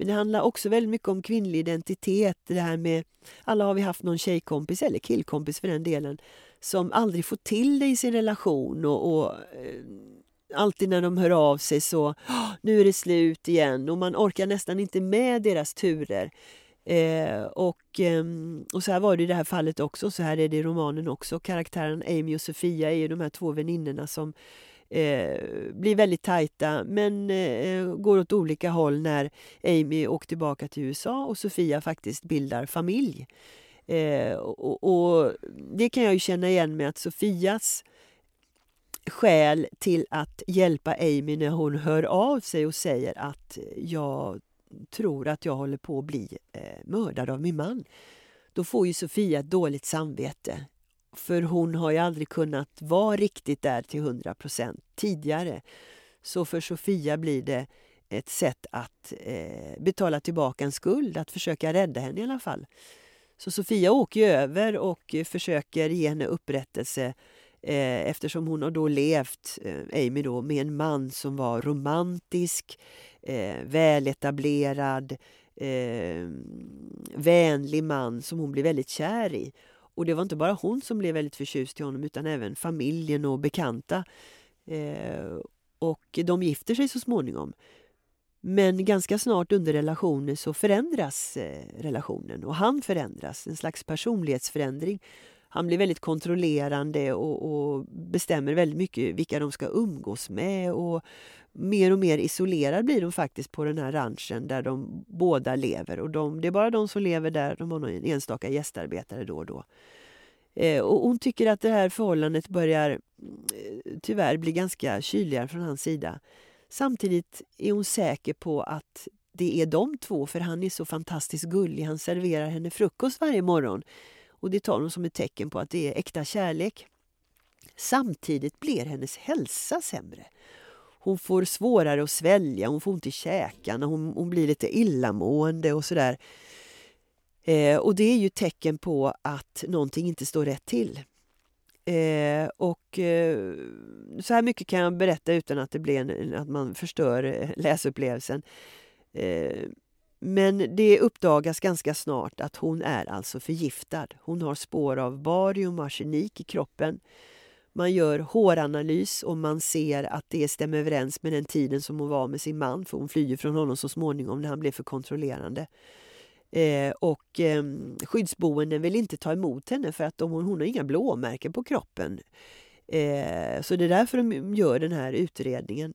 Men det handlar också väldigt mycket om kvinnlig identitet. Det här med, alla har vi haft någon tjejkompis, eller killkompis för den delen, som aldrig får till det i sin relation och, och eh, alltid när de hör av sig så nu är det slut igen och man orkar nästan inte med deras turer. Eh, och, eh, och så här var det i det här fallet också, så här är det i romanen också. Karaktären Amy och Sofia är ju de här två väninnorna som eh, blir väldigt tajta men eh, går åt olika håll när Amy åker tillbaka till USA och Sofia faktiskt bildar familj. Eh, och, och det kan jag ju känna igen med att Sofias skäl till att hjälpa Amy när hon hör av sig och säger att jag tror att jag håller på att bli eh, mördad av min man. Då får ju Sofia ett dåligt samvete. För hon har ju aldrig kunnat vara riktigt där till 100 procent tidigare. Så för Sofia blir det ett sätt att eh, betala tillbaka en skuld, att försöka rädda henne i alla fall. Så Sofia åker över och försöker ge henne upprättelse eh, eftersom hon har då levt, eh, Amy då, med en man som var romantisk, eh, väletablerad, eh, vänlig man som hon blev väldigt kär i. Och det var inte bara hon som blev väldigt förtjust i honom utan även familjen och bekanta. Eh, och de gifter sig så småningom. Men ganska snart under relationen så förändras eh, relationen och han förändras, en slags personlighetsförändring. Han blir väldigt kontrollerande och, och, bestämmer väldigt mycket vilka de ska umgås med och mer och mer isolerad blir de faktiskt på den här ranchen där de båda lever. Och de, det är bara de som lever där, de har någon enstaka gästarbetare då och då. Eh, och hon tycker att det här förhållandet börjar eh, tyvärr bli ganska kyligare från hans sida. Samtidigt är hon säker på att det är de två, för han är så fantastiskt gullig. Han serverar henne frukost varje morgon. Och det tar hon som ett tecken på att det är äkta kärlek. Samtidigt blir hennes hälsa sämre. Hon får svårare att svälja, hon får ont i käkarna, hon, hon blir lite illamående och sådär. Eh, och det är ju tecken på att någonting inte står rätt till. Eh, och eh, så här mycket kan jag berätta utan att det blir en, att man förstör eh, läsupplevelsen. Eh, men det uppdagas ganska snart att hon är alltså förgiftad. Hon har spår av barium och arsenik i kroppen. Man gör håranalys och man ser att det stämmer överens med den tiden som hon var med sin man, för hon flyr från honom så småningom när han blev för kontrollerande. Eh, och eh, skyddsboenden vill inte ta emot henne för att de, hon har inga blåmärken på kroppen. Eh, så det är därför de gör den här utredningen.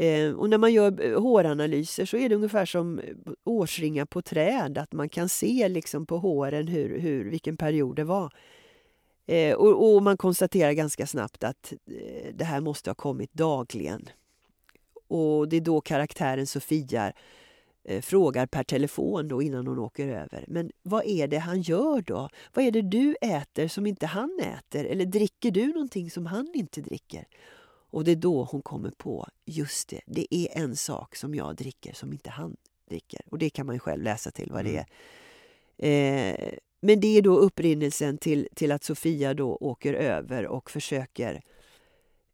Eh, och när man gör eh, håranalyser så är det ungefär som eh, årsringar på träd, att man kan se liksom på håren hur, hur, vilken period det var. Eh, och, och, man konstaterar ganska snabbt att eh, det här måste ha kommit dagligen. Och det är då karaktären Sofia eh, frågar per telefon då innan hon åker över. Men vad är det han gör då? Vad är det du äter som inte han äter? Eller dricker du någonting som han inte dricker? Och det är då hon kommer på, just det, det är en sak som jag dricker som inte han dricker. Och det kan man ju själv läsa till vad det mm. är. Eh, men det är då upprinnelsen till, till att Sofia då åker över och försöker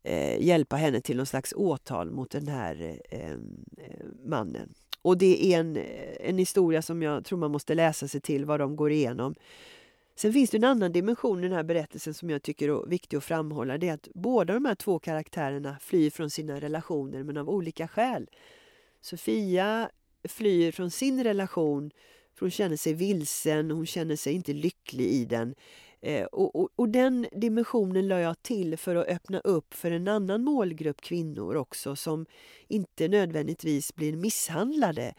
eh, hjälpa henne till någon slags åtal mot den här eh, eh mannen. Och det är en, en historia som jag tror man måste läsa sig till vad de går igenom. Sen finns det en annan dimension i den här berättelsen som jag tycker är viktig att framhålla. Det är att båda de här två karaktärerna flyr från sina relationer men av olika skäl. Sofia flyr från sin relation för hon känner sig vilsen, hon känner sig inte lycklig i den. Eh, och, och, och, den dimensionen la jag till för att öppna upp för en annan målgrupp kvinnor också som inte nödvändigtvis blir misshandlade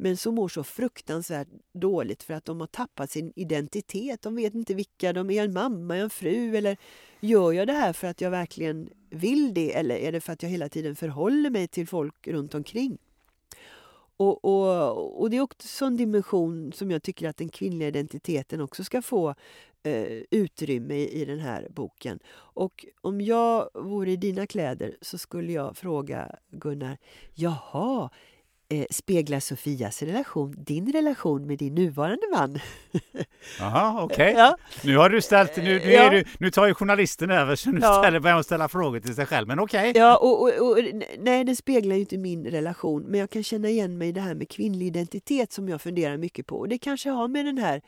men som mår så fruktansvärt dåligt för att de har tappat sin identitet. De vet inte vilka de är, en mamma, en fru eller gör jag det här för att jag verkligen vill det eller är det för att jag hela tiden förhåller mig till folk runt omkring? Och, och, och det är också en dimension som jag tycker att den kvinnliga identiteten också ska få eh, utrymme i, i den här boken. Och om jag vore i dina kläder så skulle jag fråga Gunnar, jaha, eh, speglar Sofias relation din relation med din nuvarande man? Jaha, okej. Okay. Ja. Nu har du ställt, nu, nu, ja. du, nu tar ju journalisten över så nu ja. ställer, börjar hon ställa frågor till sig själv, men okej. Okay. Ja, och, och, och, nej, den speglar ju inte min relation, men jag kan känna igen mig i det här med kvinnlig identitet som jag funderar mycket på. Och det kanske har med den här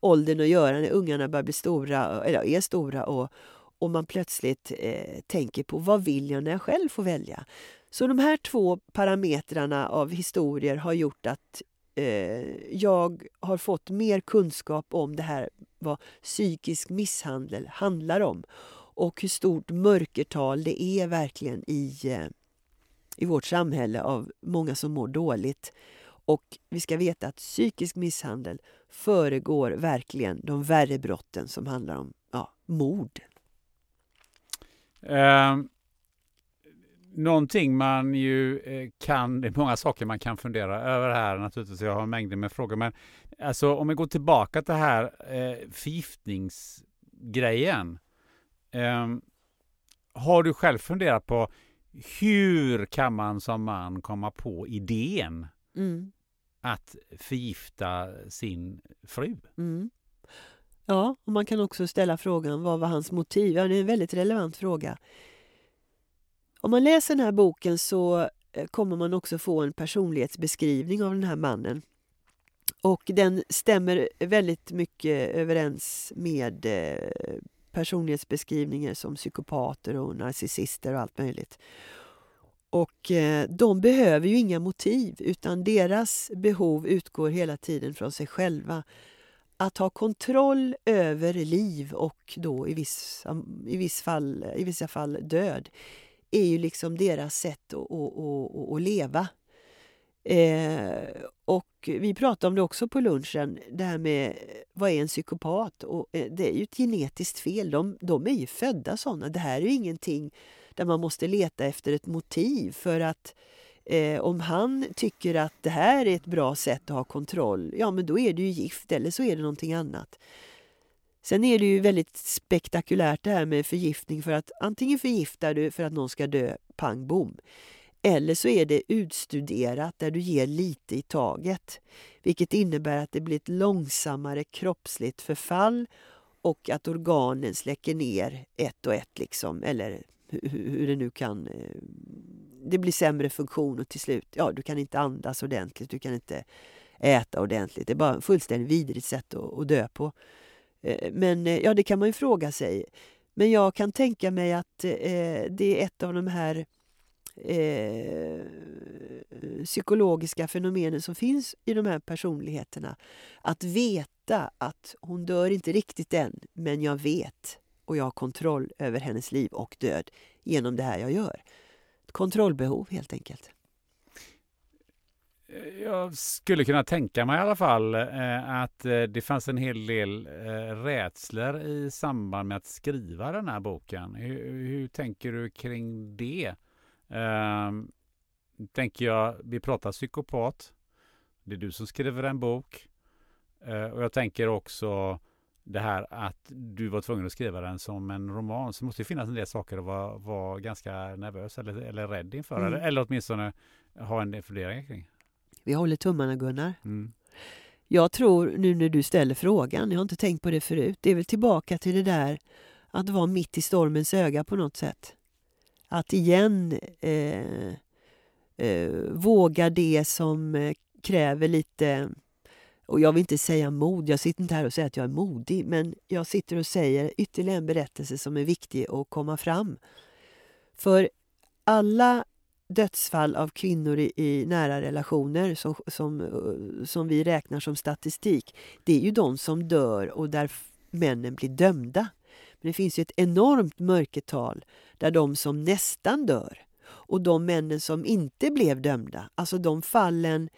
åldern att göra, när ungarna börjar bli stora, eller är stora och, och man plötsligt eh, tänker på vad vill jag när jag själv får välja? Så de här två parametrarna av historier har gjort att eh, jag har fått mer kunskap om det här vad psykisk misshandel handlar om och hur stort mörkertal det är verkligen i, eh, i vårt samhälle av många som mår dåligt. Och vi ska veta att psykisk misshandel föregår verkligen de värre brotten som handlar om ja, mord. Um, någonting man ju eh, kan, det är många saker man kan fundera över här naturligtvis, jag har mängder med frågor, men alltså om vi går tillbaka till här eh, förgiftningsgrejen. Eh, har du själv funderat på hur kan man som man komma på idén mm. att förgifta sin fru? Mm. Ja, och man kan också ställa frågan vad var hans motiv? Ja, det är en väldigt relevant fråga. Om man läser den här boken så eh, kommer man också få en personlighetsbeskrivning av den här mannen. Och den stämmer väldigt mycket överens med eh, personlighetsbeskrivningar som psykopater och narcissister och allt möjligt. Och eh, de behöver ju inga motiv utan deras behov utgår hela tiden från sig själva. Att ha kontroll över liv och då i, viss, i, viss fall, i vissa fall död är ju liksom deras sätt att, att, att, att leva. Eh, och vi pratade om det också på lunchen, det här med vad är en psykopat? Och eh, det är ju ett genetiskt fel. De, de är ju födda sådana. Det här är ju ingenting där man måste leta efter ett motiv för att eh, om han tycker att det här är ett bra sätt att ha kontroll, ja men då är det ju gift eller så är det någonting annat. Sen är det ju väldigt spektakulärt det här med förgiftning för att antingen förgiftar du för att någon ska dö, pang bom. Eller så är det utstuderat där du ger lite i taget. Vilket innebär att det blir ett långsammare kroppsligt förfall och att organen släcker ner ett och ett liksom, eller hur det nu kan... Eh, det blir sämre funktion och till slut, ja du kan inte andas ordentligt, du kan inte äta ordentligt. Det är bara ett fullständigt vidrigt sätt att, att dö på. Eh, men eh, ja, det kan man ju fråga sig. Men jag kan tänka mig att eh, det är ett av de här eh, psykologiska fenomenen som finns i de här personligheterna. Att veta att hon dör inte riktigt än, men jag vet och jag har kontroll över hennes liv och död genom det här jag gör. Ett kontrollbehov helt enkelt. Jag skulle kunna tänka mig i alla fall eh, att eh, det fanns en hel del eh, rädslor i samband med att skriva den här boken. Hur, hur tänker du kring det? Ehm, tänker jag, vi pratar psykopat. Det är du som skriver en bok. och jag tänker också det här att du var tvungen att skriva den som en roman så måste det finnas en del saker att vara, vara ganska nervös eller, eller rädd inför. Mm. Eller, eller åtminstone ha en del funderingar kring. Vi håller tummarna Gunnar. Mm. Jag tror nu när du ställer frågan, jag har inte tänkt på det förut, det är väl tillbaka till det där att vara mitt i stormens öga på något sätt. Att igen eh, eh, våga det som eh, kräver lite och jag vill inte säga mod, jag sitter inte här och säger att jag är modig, men jag sitter och säger ytterligare en berättelse som är viktig att komma fram. För alla dödsfall av kvinnor i, i nära relationer som, som, eh, som vi räknar som statistik, det är ju de som dör och där männen blir dömda. Men det finns ju ett enormt mörkertal där de som nästan dör och de männen som inte blev dömda, alltså de fallen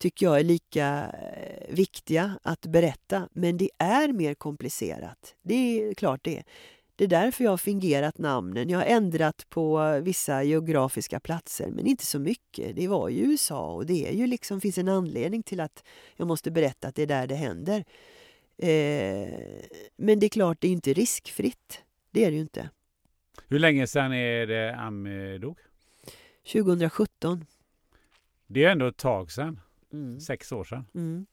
tycker jag är lika eh, viktiga att berätta. Men det är mer komplicerat. Det är klart det. Det är därför jag har fingerat namnen. Jag har ändrat på vissa geografiska platser, men inte så mycket. Det var ju USA och det är ju liksom, finns en anledning till att jag måste berätta att det är där det händer. Eh, men det är klart, det är inte riskfritt. Det är det ju inte. Hur länge sedan är det Am dog? 2017. Det är ändå ett tag sedan. Mm. Sex år sedan. Mm.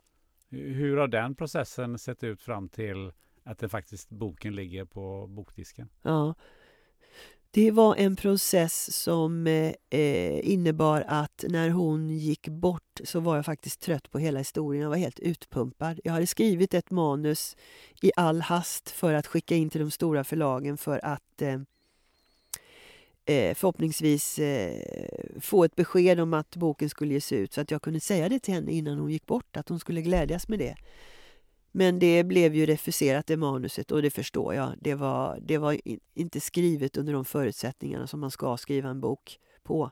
Hur har den processen sett ut fram till att det faktiskt boken ligger på bokdisken? Ja. Det var en process som eh, eh, innebar att när hon gick bort så var jag faktiskt trött på hela historien. Jag var helt utpumpad. Jag hade skrivit ett manus i all hast för att skicka in till de stora förlagen för att eh, eh förhoppningsvis eh, få ett besked om att boken skulle ges ut så att jag kunde säga det till henne innan hon gick bort, att hon skulle glädjas med det. Men det blev ju refuserat, det manuset, och det förstår jag. Det var, det var inte skrivet under de förutsättningarna som man ska skriva en bok på.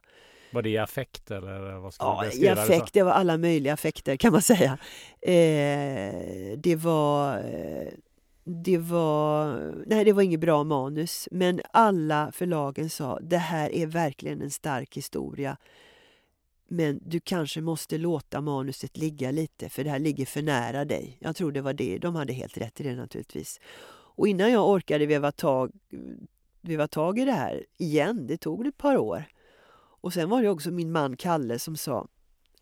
Var det i affekt eller vad ska Ja, i affekt. Det var alla möjliga affekter kan man säga. Eh, det var det var, nej, det var inget bra manus, men alla förlagen sa det här är verkligen en stark historia. Men du kanske måste låta manuset ligga lite för det här ligger för nära dig. Jag tror det var det. De hade helt rätt i det naturligtvis. Och innan jag orkade veva tag, veva tag i det här igen, det tog ett par år. Och sen var det också min man Kalle som sa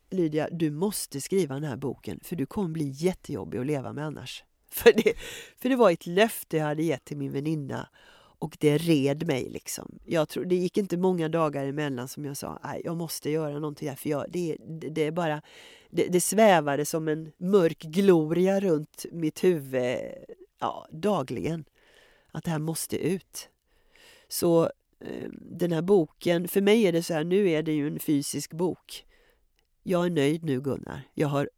Lydia, du måste skriva den här boken för du kommer bli jättejobbig att leva med annars. För det, för det var ett löfte jag hade gett till min väninna och det red mig. liksom. Jag tror, det gick inte många dagar emellan som jag sa att jag måste göra någonting här. För jag, det, det, det, är bara, det, det svävade som en mörk gloria runt mitt huvud ja, dagligen. Att det här måste ut. Så ehm, den här boken, för mig är det så här, nu är det ju en fysisk bok. Jag är nöjd nu Gunnar. Jag har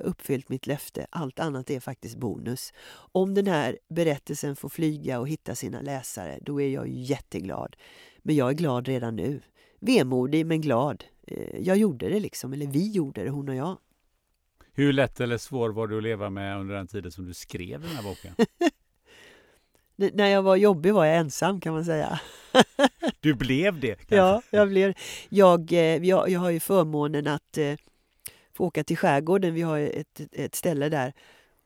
uppfyllt mitt löfte. Allt annat är faktiskt bonus. Om den här berättelsen får flyga och hitta sina läsare, då är jag jätteglad. Men jag är glad redan nu. Vemodig men glad. Eh, jag gjorde det liksom, eller vi gjorde det, hon och jag. Hur lätt eller svår var du att leva med under den tiden som du skrev den här boken? när jag var jobbig var jag ensam kan man säga. du blev det? Kanske? Ja, jag blev jag, eh, jag, jag har ju förmånen att få åka till skärgården. Vi har ett, ett ställe där.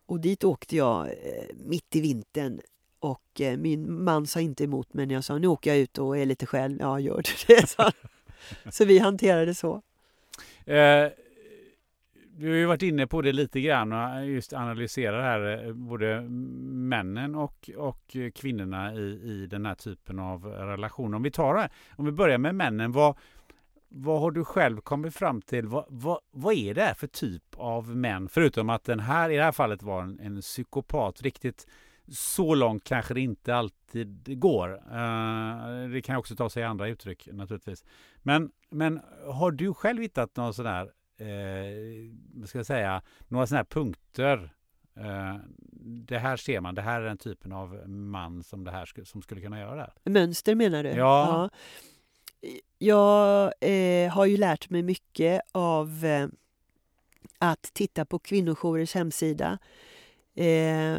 Och dit åkte jag eh, mitt i vintern. Och eh, min man sa inte emot mig när jag sa nu åker jag ut och är lite själv. Ja, gör du det? Så, så vi hanterade så. Eh, du har ju varit inne på det lite grann och just analyserar här eh, både männen och, och kvinnorna i, i den här typen av relation. Om vi tar om vi börjar med männen. Vad, vad har du själv kommit fram till? Vad, vad, vad är det för typ av män? Förutom att den här i det här fallet var en, en psykopat. Riktigt så långt kanske det inte alltid går. Uh, det kan också ta sig andra uttryck naturligtvis. Men, men har du själv hittat några sådana här, uh, vad ska jag säga, några sådana här punkter? Uh, det här ser man, det här är den typen av man som det här som skulle kunna göra det här. Mönster menar du? Ja. ja jag eh, har ju lärt mig mycket av eh, att titta på kvinnojourers hemsida. Eh,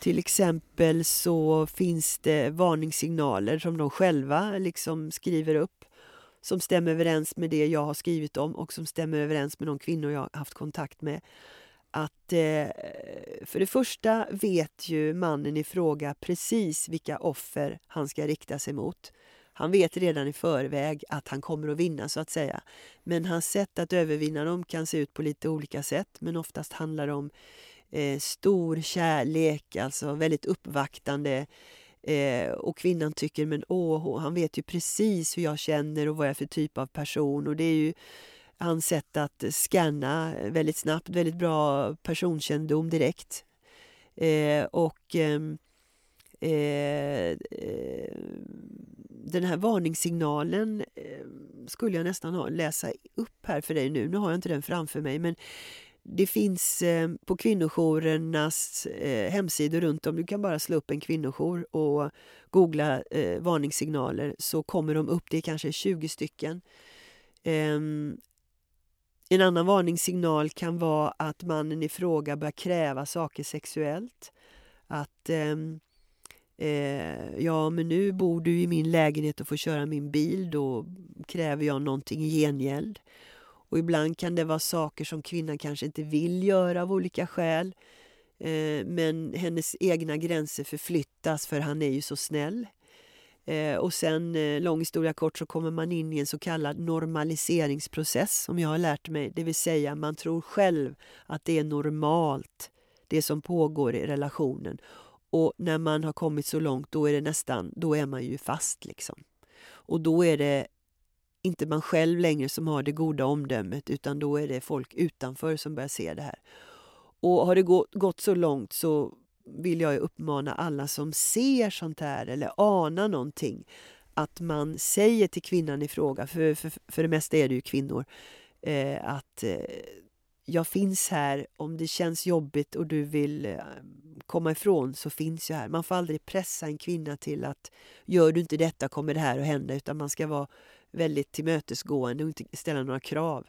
till exempel så finns det varningssignaler som de själva liksom skriver upp som stämmer överens med det jag har skrivit om och som stämmer överens med de kvinnor jag har haft kontakt med. Att eh, för det första vet ju mannen i fråga precis vilka offer han ska rikta sig mot. Han vet redan i förväg att han kommer att vinna så att säga. Men hans sätt att övervinna dem kan se ut på lite olika sätt. Men oftast handlar det om eh, stor kärlek, alltså väldigt uppvaktande. Eh, och kvinnan tycker, men åh, han vet ju precis hur jag känner och vad jag är för typ av person. Och det är ju hans sätt att scanna väldigt snabbt, väldigt bra personkännedom direkt. Eh, och ehm, eh, eh, den här varningssignalen eh, skulle jag nästan ha, läsa upp här för dig nu. Nu har jag inte den framför mig. Men det finns eh, på kvinnojourernas eh, hemsidor runt om. Du kan bara slå upp en kvinnojour och googla eh, varningssignaler så kommer de upp. Det är kanske 20 stycken. Ehm, en annan varningssignal kan vara att mannen i fråga börjar kräva saker sexuellt. Att ehm, Eh, ja, men nu bor du i min lägenhet och får köra min bil. Då kräver jag någonting i gengäld. Och ibland kan det vara saker som kvinnan kanske inte vill göra av olika skäl. Eh, men hennes egna gränser förflyttas för han är ju så snäll. Eh, och sen, eh, lång historia kort, så kommer man in i en så kallad normaliseringsprocess som jag har lärt mig. Det vill säga, man tror själv att det är normalt, det som pågår i relationen. Och när man har kommit så långt då är det nästan, då är man ju fast liksom. Och då är det inte man själv längre som har det goda omdömet utan då är det folk utanför som börjar se det här. Och har det gått så långt så vill jag uppmana alla som ser sånt här eller anar någonting att man säger till kvinnan i fråga, för, för, för det mesta är det ju kvinnor, eh, att eh, jag finns här om det känns jobbigt och du vill eh, komma ifrån så finns jag här. Man får aldrig pressa en kvinna till att gör du inte detta kommer det här att hända utan man ska vara väldigt tillmötesgående och inte ställa några krav.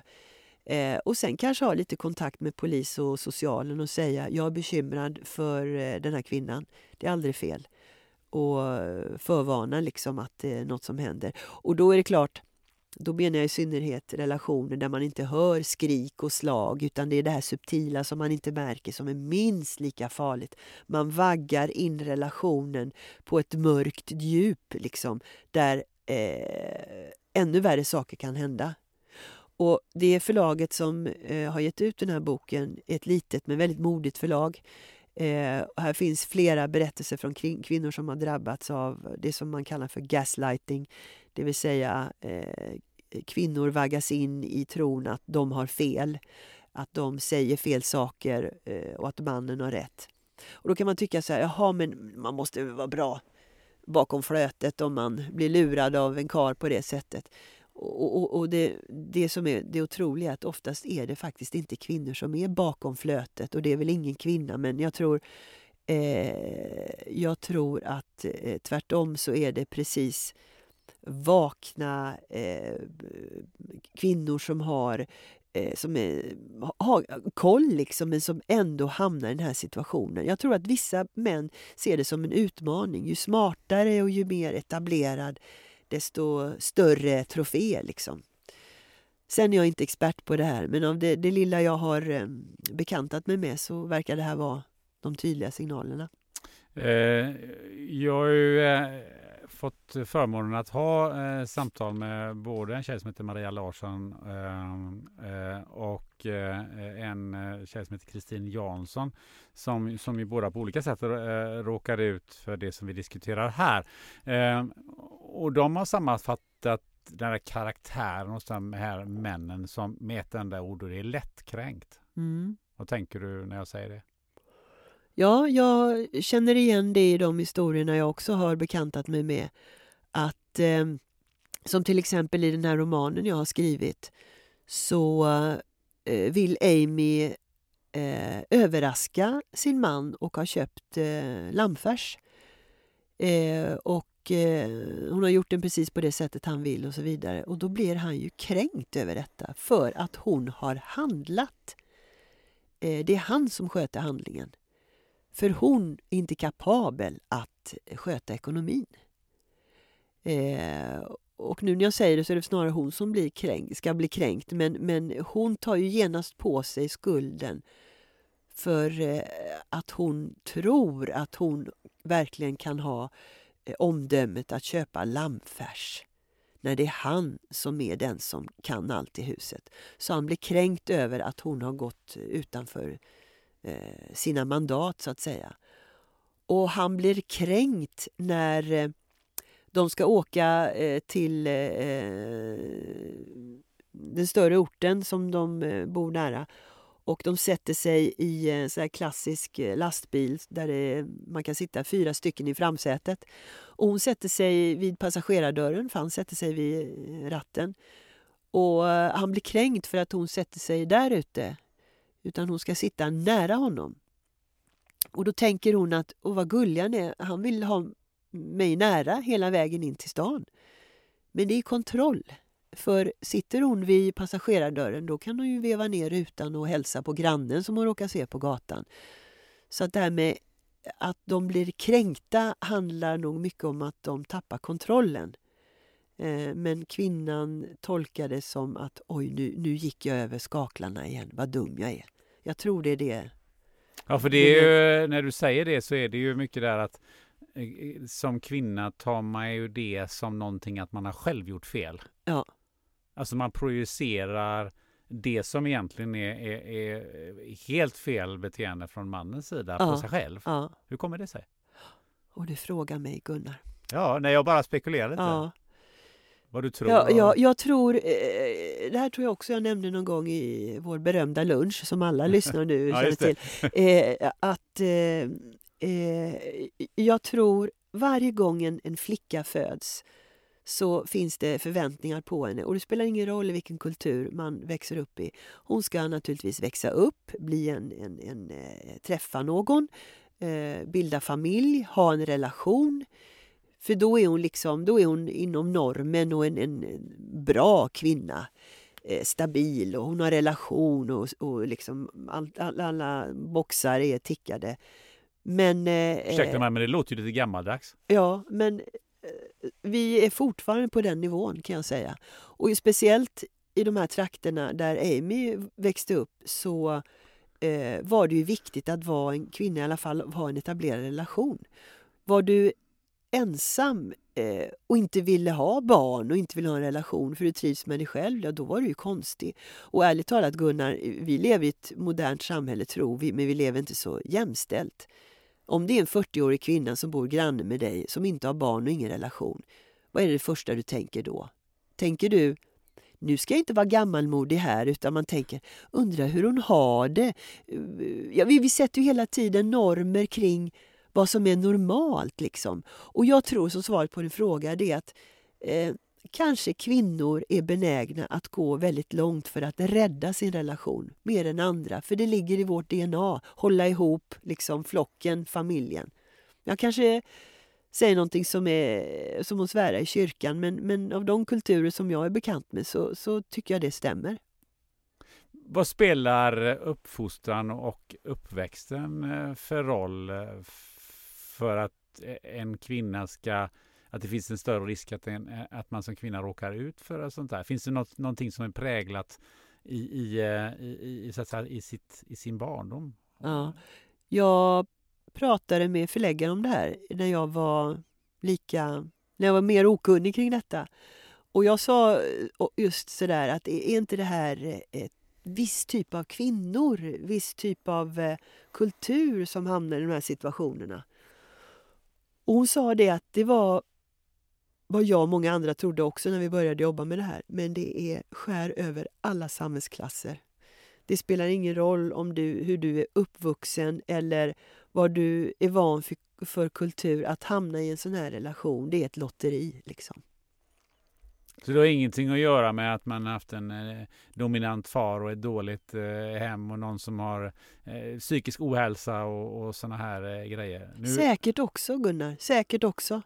Eh, och sen kanske ha lite kontakt med polis och socialen och säga jag är bekymrad för eh, den här kvinnan. Det är aldrig fel. Och eh, förvarna liksom att det är något som händer. Och då är det klart då menar jag i synnerhet relationer där man inte hör skrik och slag utan det är det här subtila som man inte märker som är minst lika farligt. Man vaggar in relationen på ett mörkt djup liksom där eh, ännu värre saker kan hända. Och Det förlaget som eh, har gett ut den här boken är ett litet men väldigt modigt förlag. Eh, här finns flera berättelser från kvinnor som har drabbats av det som man kallar för gaslighting. Det vill säga eh, kvinnor vaggas in i tron att de har fel. Att de säger fel saker eh, och att mannen har rätt. Och då kan man tycka så här, jaha men man måste vara bra bakom flötet om man blir lurad av en kar på det sättet. Och, och, och, det, det som är det otroliga är att oftast är det faktiskt inte kvinnor som är bakom flötet och det är väl ingen kvinna men jag tror eh, jag tror att eh, tvärtom så är det precis vakna eh, kvinnor som har eh, som är, har koll liksom, men som ändå hamnar i den här situationen. Jag tror att vissa män ser det som en utmaning. Ju smartare och ju mer etablerad desto större trofé. Liksom. Sen är jag inte expert på det här, men av det, det lilla jag har ehm, bekantat mig med så verkar det här vara de tydliga signalerna. Eh, jag är ju eh, fått förmånen att ha eh, samtal med både en tjej som heter Maria Larsson eh, eh, och en tjej som heter Kristin Jansson som, som ju båda på olika sätt råkar ut för det som vi diskuterar här. och de har sammanfattat den här karaktären hos de här männen som med ett enda ord och det är lättkränkt. Mm. Vad tänker du när jag säger det? Ja, jag känner igen det i de historierna jag också har bekantat mig med. Att eh, som till exempel i den här romanen jag har skrivit så eh, vill Amy eh, överraska sin man och har köpt eh, lammfärs. Eh, och eh, hon har gjort den precis på det sättet han vill och så vidare. Och då blir han ju kränkt över detta för att hon har handlat. Eh, det är han som sköter handlingen. För hon är inte kapabel att sköta ekonomin. Eh, och nu när jag säger det så är det snarare hon som blir kränkt, ska bli kränkt. Men, men hon tar ju genast på sig skulden för eh, att hon tror att hon verkligen kan ha eh, omdömet att köpa lammfärs när det är han som är den som kan allt i huset. Så han blir kränkt över att hon har gått utanför Eh, sina mandat så att säga. Och han blir kränkt när eh, de ska åka eh, till eh, eh, den större orten som de eh, bor nära. Och de sätter sig i en så klassisk lastbil där det, man kan sitta fyra stycken i framsätet. Och hon sätter sig vid passagerardörren, för han sätter sig vid ratten. Och han blir kränkt för att hon sätter sig där ute utan hon ska sitta nära honom. Och då tänker hon att, åh vad gullig han är, han vill ha mig nära hela vägen in till stan. Men det är kontroll. För sitter hon vid passagerardörren då kan hon ju veva ner rutan och hälsa på grannen som hon råkar se på gatan. Så att det här med att de blir kränkta handlar nog mycket om att de tappar kontrollen. Eh, men kvinnan tolkar det som att oj, nu, nu gick jag över skaklarna igen, vad dum jag är. Jag tror det är det. Ja, för det är ju, när du säger det så är det ju mycket där att eh, som kvinna tar man ju det som någonting att man har själv gjort fel. Ja. Alltså man projicerar det som egentligen är, är, är helt fel beteende från mannens sida ja. på sig själv. Ja. Hur kommer det sig? Och du frågar mig Gunnar. Ja, när jag bara spekulerar lite. Ja. Vad du tror? Ja, ja, jag tror, eh, det här tror jag också jag nämnde någon gång i vår berömda lunch som alla lyssnar nu ja, till. Eh, att eh, eh, jag tror varje gång en, en flicka föds så finns det förväntningar på henne och det spelar ingen roll vilken kultur man växer upp i. Hon ska naturligtvis växa upp, bli en, en, en eh, träffa någon, eh, bilda familj, ha en relation för då är hon liksom, då är hon inom normen och en, en, bra kvinna. Eh, stabil och hon har relation och, och liksom all, all, alla boxar är tickade. Men... Eh, Ursäkta mig, men det låter ju lite gammaldags. Ja, men eh, vi är fortfarande på den nivån kan jag säga. Och speciellt i de här trakterna där Amy växte upp så eh, var det ju viktigt att vara en kvinna i alla fall, ha en etablerad relation. Var du ensam eh, och inte ville ha barn och inte ville ha en relation för du trivs med dig själv, ja då var du ju konstig. Och ärligt talat Gunnar, vi lever i ett modernt samhälle tror vi, men vi lever inte så jämställt. Om det är en 40-årig kvinna som bor granne med dig som inte har barn och ingen relation, vad är det första du tänker då? Tänker du nu ska jag inte vara gammalmodig här utan man tänker, undrar hur hon har det. Eh, ja, vi, vi sätter ju hela tiden normer kring vad som är normalt. Liksom. Och jag tror som svaret på din fråga det är att eh, kanske kvinnor är benägna att gå väldigt långt för att rädda sin relation mer än andra. För det ligger i vårt DNA, hålla ihop liksom flocken, familjen. Jag kanske säger någonting som är som att svära i kyrkan men, men av de kulturer som jag är bekant med så, så tycker jag det stämmer. Vad spelar uppfostran och uppväxten eh, för roll eh, för att eh, en kvinna ska att det finns en större risk att, en, eh, att man som kvinna råkar ut för sånt där? Finns det något, någonting som är präglat i, eh, i, i, i, så att säga, i, sitt, i sin barndom? Ja, jag pratade med förläggaren om det här när jag var lika, när jag var mer okunnig kring detta. Och jag sa just sådär att är inte det här ett viss typ av kvinnor, viss typ av kultur som hamnar i de här situationerna? Och hon sa det att det var vad jag och många andra trodde också när vi började jobba med det här. Men det är skär över alla samhällsklasser. Det spelar ingen roll om du, hur du är uppvuxen eller vad du är van för, för kultur. Att hamna i en sån här relation, det är ett lotteri. Liksom. Så det har ingenting att göra med att man haft en eh, dominant far och ett dåligt eh, hem och någon som har eh, psykisk ohälsa och, och såna här eh, grejer? Nu... Säkert också Gunnar, säkert också.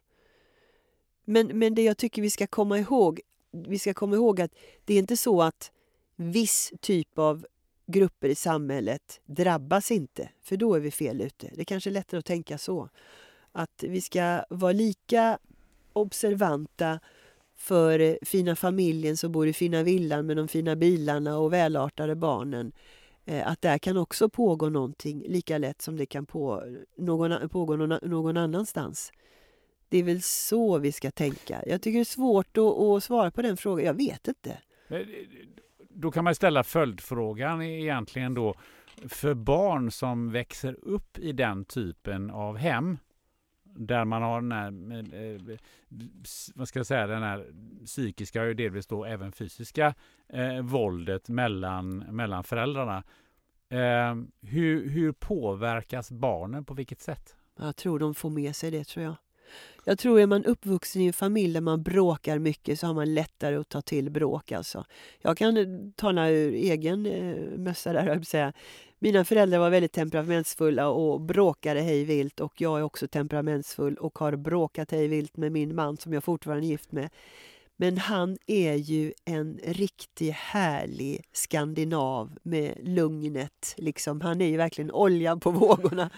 Men, men det jag tycker vi ska komma ihåg, vi ska komma ihåg att det är inte så att viss typ av grupper i samhället drabbas inte, för då är vi fel ute. Det är kanske är lättare att tänka så. Att vi ska vara lika observanta för eh, fina familjen som bor i fina villan med de fina bilarna och välartade barnen. Eh, att där kan också pågå någonting lika lätt som det kan på, eh, någon, pågå någon, någon annanstans. Det är väl så vi ska tänka. Jag tycker det är svårt att, att svara på den frågan. Jag vet inte. Då kan man ställa följdfrågan e-, egentligen då. För barn som växer upp i den typen av hem där man har den här, eh, vad ska jag säga, den här psykiska och delvis då även fysiska eh, våldet mellan, mellan föräldrarna. Eh, hur, hur påverkas barnen på vilket sätt? Jag tror de får med sig det tror jag. Jag tror är man uppvuxen i en familj där man bråkar mycket så har man lättare att ta till bråk. Alltså. Jag kan tala ur eh, egen eh, mössa där, säga. Mina föräldrar var väldigt temperamentsfulla och bråkade hej vilt och jag är också temperamentsfull och har bråkat hej vilt med min man som jag fortfarande är gift med. Men han är ju en riktigt härlig skandinav med lugnet. Liksom. Han är ju verkligen oljan på vågorna.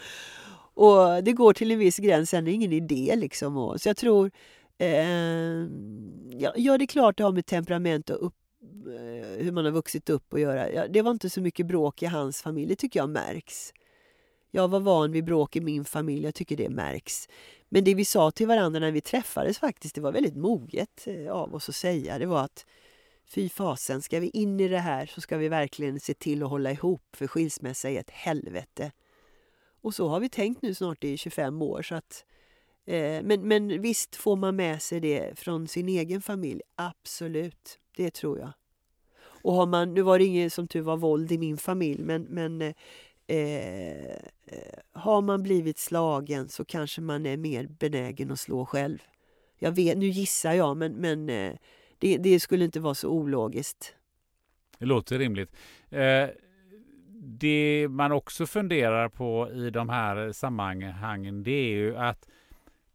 Och det går till en viss gräns, sen är det ingen idé. Liksom. Så jag tror... Eh, ja, ja, det är klart det har med temperament och upp, Eh, hur man har vuxit upp och göra. Ja, det var inte så mycket bråk i hans familj, det tycker jag märks. Jag var van vid bråk i min familj, jag tycker det märks. Men det vi sa till varandra när vi träffades faktiskt, det var väldigt moget eh, av oss att säga. Det var att fy fasen, ska vi in i det här så ska vi verkligen se till att hålla ihop för skilsmässa är ett helvete. Och så har vi tänkt nu snart i 25 år. Så att, eh, Eh, men, men visst får man med sig det från sin egen familj. Absolut, det tror jag. Och har man, nu var det inget som tur var våld i min familj, men, men eh, eh, har man blivit slagen så kanske man är mer benägen att slå själv. Jag vet, nu gissar jag, men, men eh, det, det, skulle inte vara så ologiskt. Det låter rimligt. Eh, det man också funderar på i de här sammanhangen det är ju att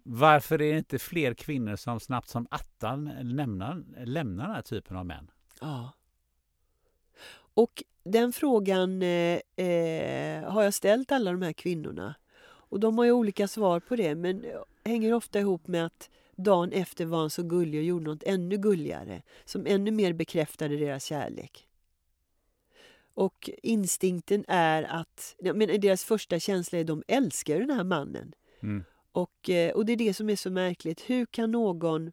varför är det inte fler kvinnor som snabbt som attan lämnar, lämnar den här typen av män? Ja. Och den frågan eh, eh, har jag ställt alla de här kvinnorna. Och de har ju olika svar på det men hänger ofta ihop med att dagen efter var han så gullig och gjorde något ännu gulligare som ännu mer bekräftade deras kärlek. Och instinkten är att, men deras första känsla är att de älskar den här mannen. Mm. Och, eh, och det är det som är så märkligt. Hur kan någon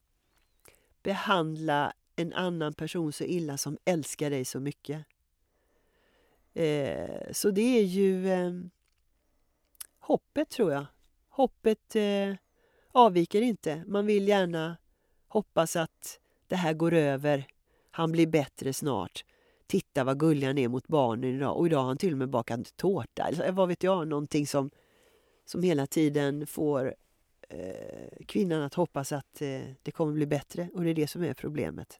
behandla en annan person så illa som älskar dig så mycket? Eh, så det är ju eh, hoppet, tror jag. Hoppet eh, avviker inte. Man vill gärna hoppas att det här går över. Han blir bättre snart. Titta vad gullig han är mot barnen idag. Och idag har han till och med bakat tårta. Eller vad vet jag, någonting som, som hela tiden får eh, kvinnan att hoppas att eh, det kommer bli bättre. Och det är det som är problemet.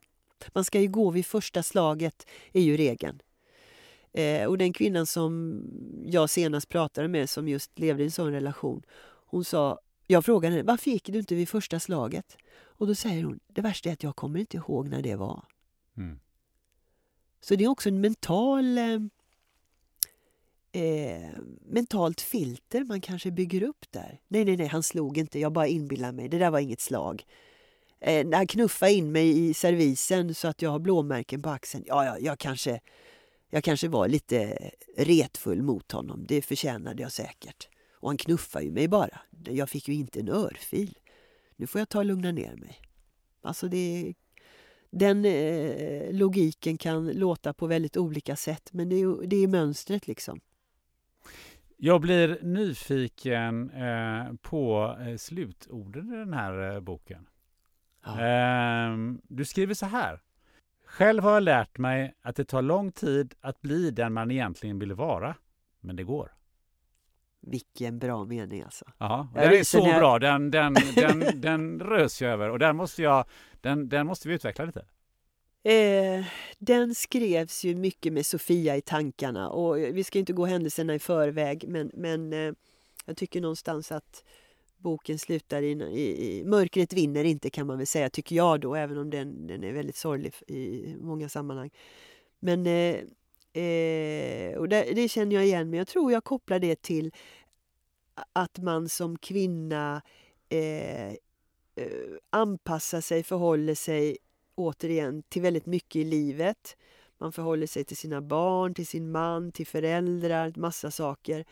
Man ska ju gå vid första slaget, är ju regeln. Eh, och den kvinnan som jag senast pratade med som just levde i en sån relation. Hon sa, jag frågade henne, varför gick du inte vid första slaget? Och då säger hon, det värsta är att jag kommer inte ihåg när det var. Mm. Så det är också en mental eh, mentalt filter man kanske bygger upp där. Nej, nej, nej, han slog inte, jag bara inbillar mig, det där var inget slag. Eh, han knuffade in mig i servisen så att jag har blåmärken på axeln. Ja, ja, jag kanske, jag kanske var lite retfull mot honom, det förtjänade jag säkert. Och han knuffade ju mig bara. Jag fick ju inte en örfil. Nu får jag ta och lugna ner mig. Alltså det den eh, logiken kan låta på väldigt olika sätt men det är, det är mönstret liksom. Jag blir nyfiken eh, på eh, slutorden i den här eh, boken. Ja. Ehm, du skriver så här. Själv har jag lärt mig att det tar lång tid att bli den man egentligen vill vara. Men det går. Vilken bra mening alltså. Ja, den är så bra. Den, den, den, den rös jag över och den måste, jag, den, den måste vi utveckla lite. Eh, den skrevs ju mycket med Sofia i tankarna och eh, vi ska inte gå händelserna i förväg men, men eh, jag tycker någonstans att boken slutar i, i, i, Mörkret vinner inte kan man väl säga, tycker jag då, även om den, den är väldigt sorglig i många sammanhang. Men eh, Eh, och det, det, känner jag igen, men jag tror jag kopplar det till att man som kvinna eh, eh, anpassar sig, förhåller sig återigen till väldigt mycket i livet. Man förhåller sig till sina barn, till sin man, till föräldrar, massa saker.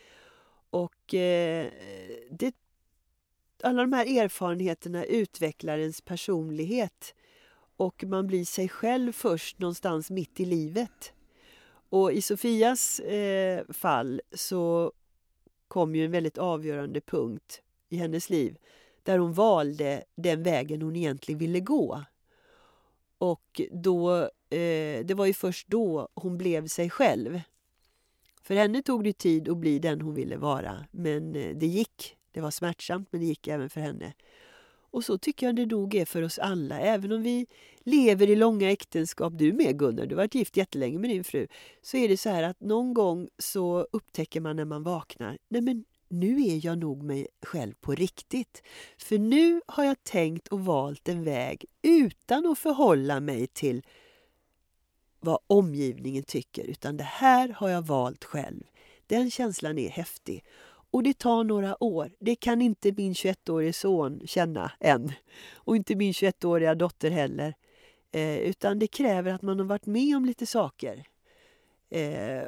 Och eh, det, alla de här erfarenheterna utvecklar ens personlighet och man blir sig själv först någonstans mitt i livet. Och i Sofias eh, fall så kom ju en väldigt avgörande punkt i hennes liv där hon valde den vägen hon egentligen ville gå. Och då, eh, det var ju först då hon blev sig själv. För henne tog det tid att bli den hon ville vara, men eh, det gick. Det var smärtsamt, men det gick även för henne. Och så tycker jag det nog är för oss alla. Även om vi lever i långa äktenskap, du med Gunnar, du har varit gift jättelänge med din fru, så är det så här att någon gång så upptäcker man när man vaknar, nej men nu är jag nog mig själv på riktigt. För nu har jag tänkt och valt en väg utan att förhålla mig till vad omgivningen tycker, utan det här har jag valt själv. Den känslan är häftig. Och det tar några år. Det kan inte min 21-årige son känna än. Och inte min 21-åriga dotter heller. Eh, utan det kräver att man har varit med om lite saker. Eh,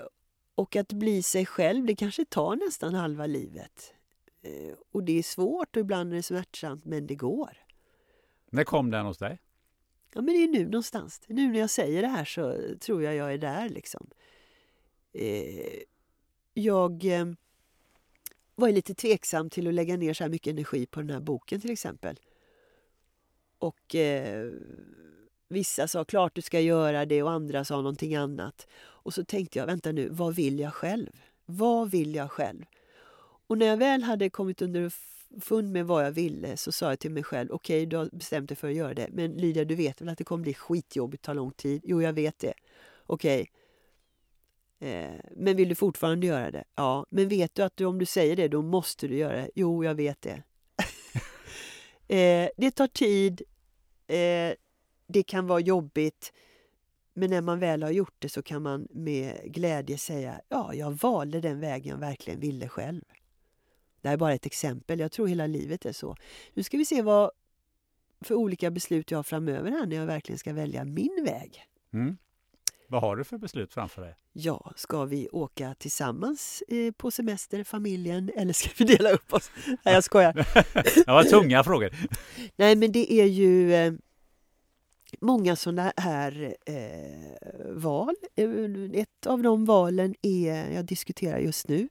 och att bli sig själv, det kanske tar nästan halva livet. Eh, och det är svårt och ibland är det smärtsamt, men det går. När kom den hos dig? Ja, men det är nu någonstans. Nu när jag säger det här så tror jag jag är där liksom. Eh, jag eh, var lite tveksam till att lägga ner så här mycket energi på den här boken till exempel. Och eh, vissa sa klart du ska göra det och andra sa någonting annat. Och så tänkte jag, vänta nu, vad vill jag själv? Vad vill jag själv? Och när jag väl hade kommit underfund med vad jag ville så sa jag till mig själv, okej okay, du har bestämt dig för att göra det. Men Lydia, du vet väl att det kommer bli skitjobbigt, ta lång tid? Jo, jag vet det. Okej, okay. Eh, men vill du fortfarande göra det? Ja, men vet du att du, om du säger det, då måste du göra det? Jo, jag vet det. eh, det tar tid, eh, det kan vara jobbigt, men när man väl har gjort det så kan man med glädje säga ja, jag valde den vägen jag verkligen ville själv. Det här är bara ett exempel, jag tror hela livet är så. Nu ska vi se vad för olika beslut jag har framöver här när jag verkligen ska välja min väg. Mm. Vad har du för beslut framför dig? Ja, ska vi åka tillsammans eh, på semester, familjen, eller ska vi dela upp oss? Nej, jag skojar. det var tunga frågor. Nej, men det är ju eh, många sådana här eh, val. Eh, ett av de valen är, jag diskuterar just nu,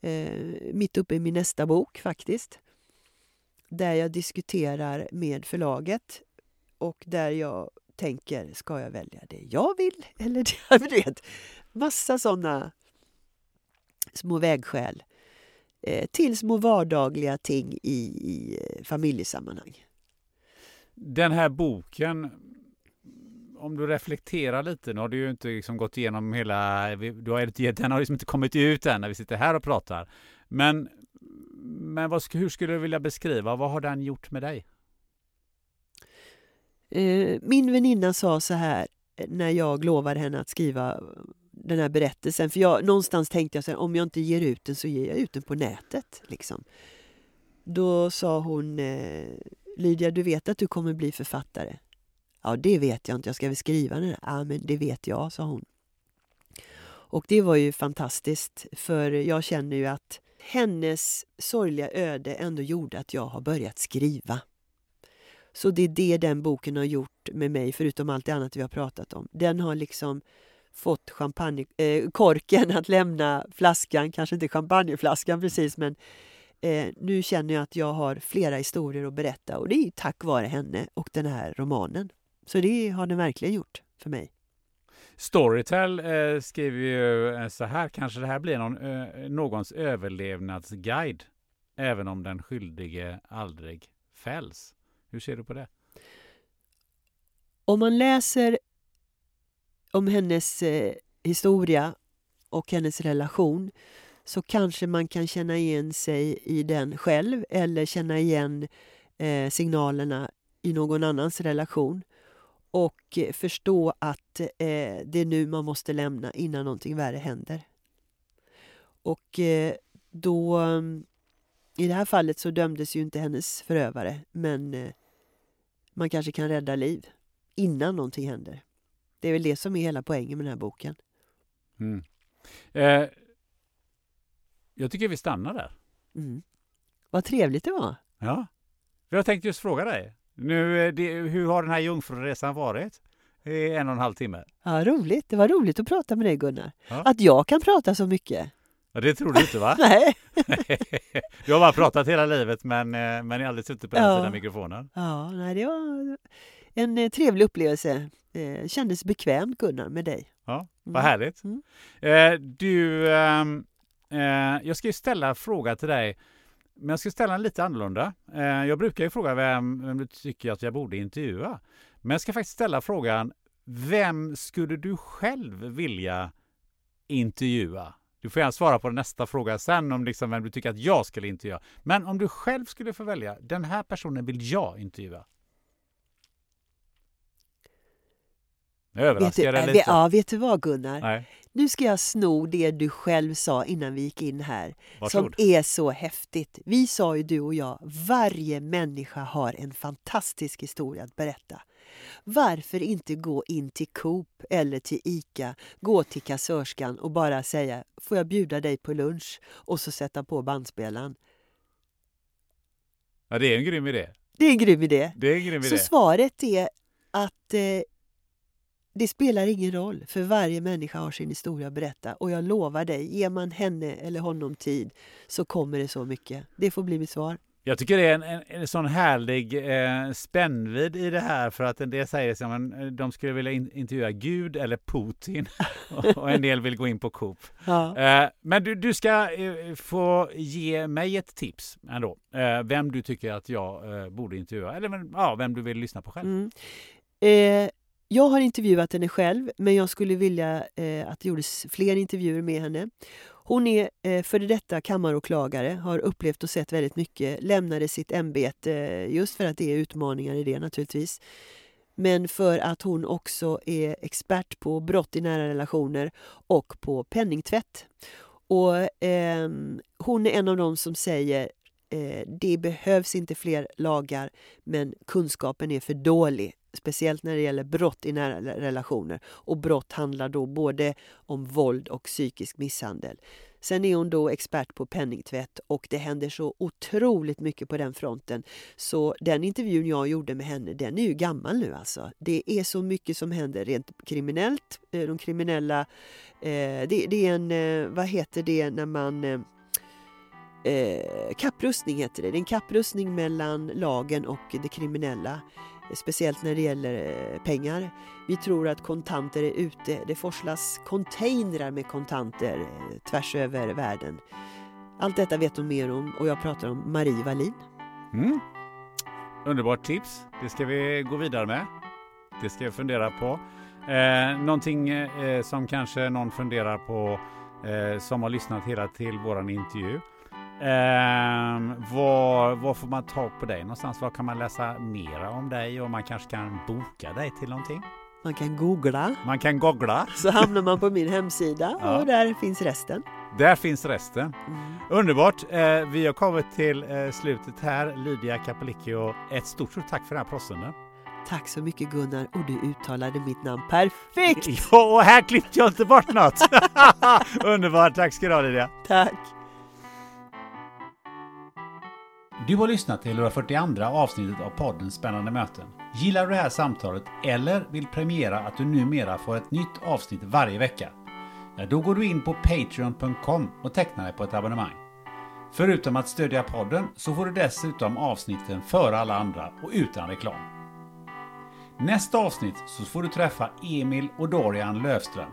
eh, mitt uppe i min nästa bok faktiskt. Där jag diskuterar med förlaget och där jag tänker, ska jag välja det jag vill? Eller det jag vet, massa sådana små vägskäl eh, till små vardagliga ting i, i eh, familjesammanhang. Den här boken, om du reflekterar lite, nu har du ju inte liksom gått igenom hela, du har, den har liksom inte kommit ut än när vi sitter här och pratar. Men, men vad, hur skulle du vilja beskriva, vad har den gjort med dig? Eh, min väninna sa så här eh, när jag lovade henne att skriva eh, den här berättelsen. För jag, någonstans tänkte jag så här, om jag inte ger ut den så ger jag ut den på nätet. Liksom. Då sa hon, Lydia du vet att du kommer bli författare? Ja det vet jag inte, jag ska väl skriva den? Ja men det vet jag, sa hon. Och det var ju fantastiskt för jag känner ju att hennes sorgliga öde ändå gjorde att jag har börjat skriva. Så det är det den boken har gjort med mig, förutom allt det annat vi har pratat om. Den har liksom fått champagnekorken eh, att lämna flaskan, kanske inte champagneflaskan precis, men eh, nu känner jag att jag har flera historier att berätta och det är tack vare henne och den här romanen. Så det har den verkligen gjort för mig. Storytel eh, skriver ju eh, så här, kanske det här blir någon, eh, någons överlevnadsguide, även om den skyldige aldrig fälls. Hur ser du på det? Om man läser om hennes eh, historia och hennes relation så kanske man kan känna igen sig i den själv eller känna igen eh, signalerna i någon annans relation och förstå att eh, det är nu man måste lämna innan någonting värre händer. Och eh, då... I det här fallet så dömdes ju inte hennes förövare men eh, man kanske kan rädda liv innan någonting händer. Det är väl det som är hela poängen med den här boken. Mm. Eh, jag tycker vi stannar där. Mm. Vad trevligt det var. Ja. Jag tänkte just fråga dig. Nu, eh, det, hur har den här jungfruresan varit? En och en halv timme. Ja, roligt. Det var roligt att prata med dig Gunnar. Ja. Att jag kan prata så mycket. Ja, det tror du inte va? Nej. du har bara pratat hela livet men, eh, men aldrig suttit på den ja. sidan mikrofonen. Ja, nej, det var en eh, trevlig upplevelse. Eh, kändes bekvämt Gunnar med dig. Ja, vad mm. härligt. Mm. Eh, du, ehm, eh, jag ska ju ställa en fråga till dig. Men jag ska ställa den lite annorlunda. Eh, jag brukar ju fråga vem, vem du tycker att jag borde intervjua. Men jag ska faktiskt ställa frågan, vem skulle du själv vilja intervjua? Du får gärna svara på nästa fråga sen om liksom vem du tycker att jag skulle intervjua. Men om du själv skulle få välja, den här personen vill jag intervjua. Överraskar jag dig lite? Ja, vet du vad Gunnar? Nej. Nu ska jag sno det du själv sa innan vi gick in här. Varsågod. Som är så häftigt. Vi sa ju du och jag, varje människa har en fantastisk historia att berätta. Varför inte gå in till Coop eller till ICA, gå till kassörskan och bara säga får jag bjuda dig på lunch och så sätta på bandspelaren. Ja, det är en grym idé. Det är en grym idé. Det är en grym idé. Så svaret är att eh, det spelar ingen roll, för varje människa har sin historia att berätta. Och jag lovar dig, ger man henne eller honom tid så kommer det så mycket. Det får bli mitt svar. Jag tycker det är en, en, en sån härlig eh, spännvidd i det här för att en del säger att eh, de skulle vilja in, intervjua Gud eller Putin och en del vill gå in på Coop. Ja. Eh, men du, du ska eh, få ge mig ett tips ändå. Eh, vem du tycker att jag eh, borde intervjua eller ja, vem du vill lyssna på själv. Mm. Jag har intervjuat henne själv, men jag skulle vilja eh, att det gjordes fler intervjuer med henne. Hon är eh, före detta kammaråklagare, har upplevt och sett väldigt mycket, lämnade sitt ämbete eh, just för att det är utmaningar i det naturligtvis. Men för att hon också är expert på brott i nära relationer och på penningtvätt. Och, eh, hon är en av dem som säger eh, det behövs inte fler lagar men kunskapen är för dålig speciellt när det gäller brott i nära relationer. Och brott handlar då både om våld och psykisk misshandel. Sen är hon då expert på penningtvätt och det händer så otroligt mycket på den fronten. Så den intervjun jag gjorde med henne, den är ju gammal nu alltså. Det är så mycket som händer rent kriminellt. Eh, de kriminella, eh, det, det, är en, eh, vad heter det när man eh, eh, kapprustning heter det. Det är en kapprustning mellan lagen och det kriminella. Speciellt när det gäller eh, pengar. Vi tror att kontanter är ute. Det forslas containrar med kontanter eh, tvärs över världen. Allt detta vet hon mer om och jag pratar om Marie Wallin. Mm. Underbart tips. Det ska vi gå vidare med. Det ska jag fundera på. Eh, någonting eh, som kanske någon funderar på eh, som har lyssnat hela till våran intervju. Eh, var, var får man tag på dig någonstans? Var kan man läsa mera om dig och man kanske kan boka dig till någonting? Man kan googla. Man kan googla. Så hamnar man på min hemsida ja. och där finns resten. Där finns resten. Mm. Underbart! Eh, vi har kommit till eh, slutet här. Lydia Capolicchio, ett stort, stort tack för den här pratstunden. Tack så mycket Gunnar och du uttalade mitt namn perfekt! Ja, och här klippte jag inte bort något! Underbart! Tack ska du ha Lydia! Tack! Du har lyssnat till det 42 avsnittet av podden Spännande möten. Gillar du det här samtalet eller vill premiera att du numera får ett nytt avsnitt varje vecka? Ja, då går du in på Patreon.com och tecknar dig på ett abonnemang. Förutom att stödja podden så får du dessutom avsnitten före alla andra och utan reklam. Nästa avsnitt så får du träffa Emil och Dorian Löfström,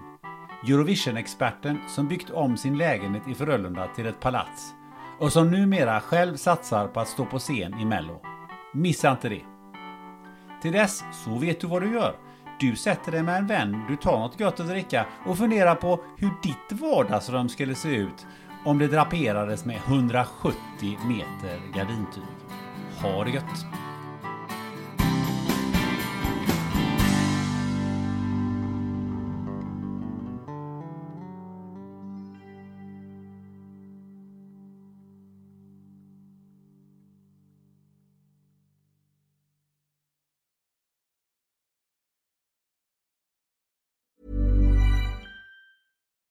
Eurovision-experten som byggt om sin lägenhet i Frölunda till ett palats och som numera själv satsar på att stå på scen i Mello. Missa inte det! Till dess så vet du vad du gör. Du sätter dig med en vän, du tar något gött att dricka och funderar på hur ditt vardagsrum skulle se ut om det draperades med 170 meter gardintyg. Ha det gött!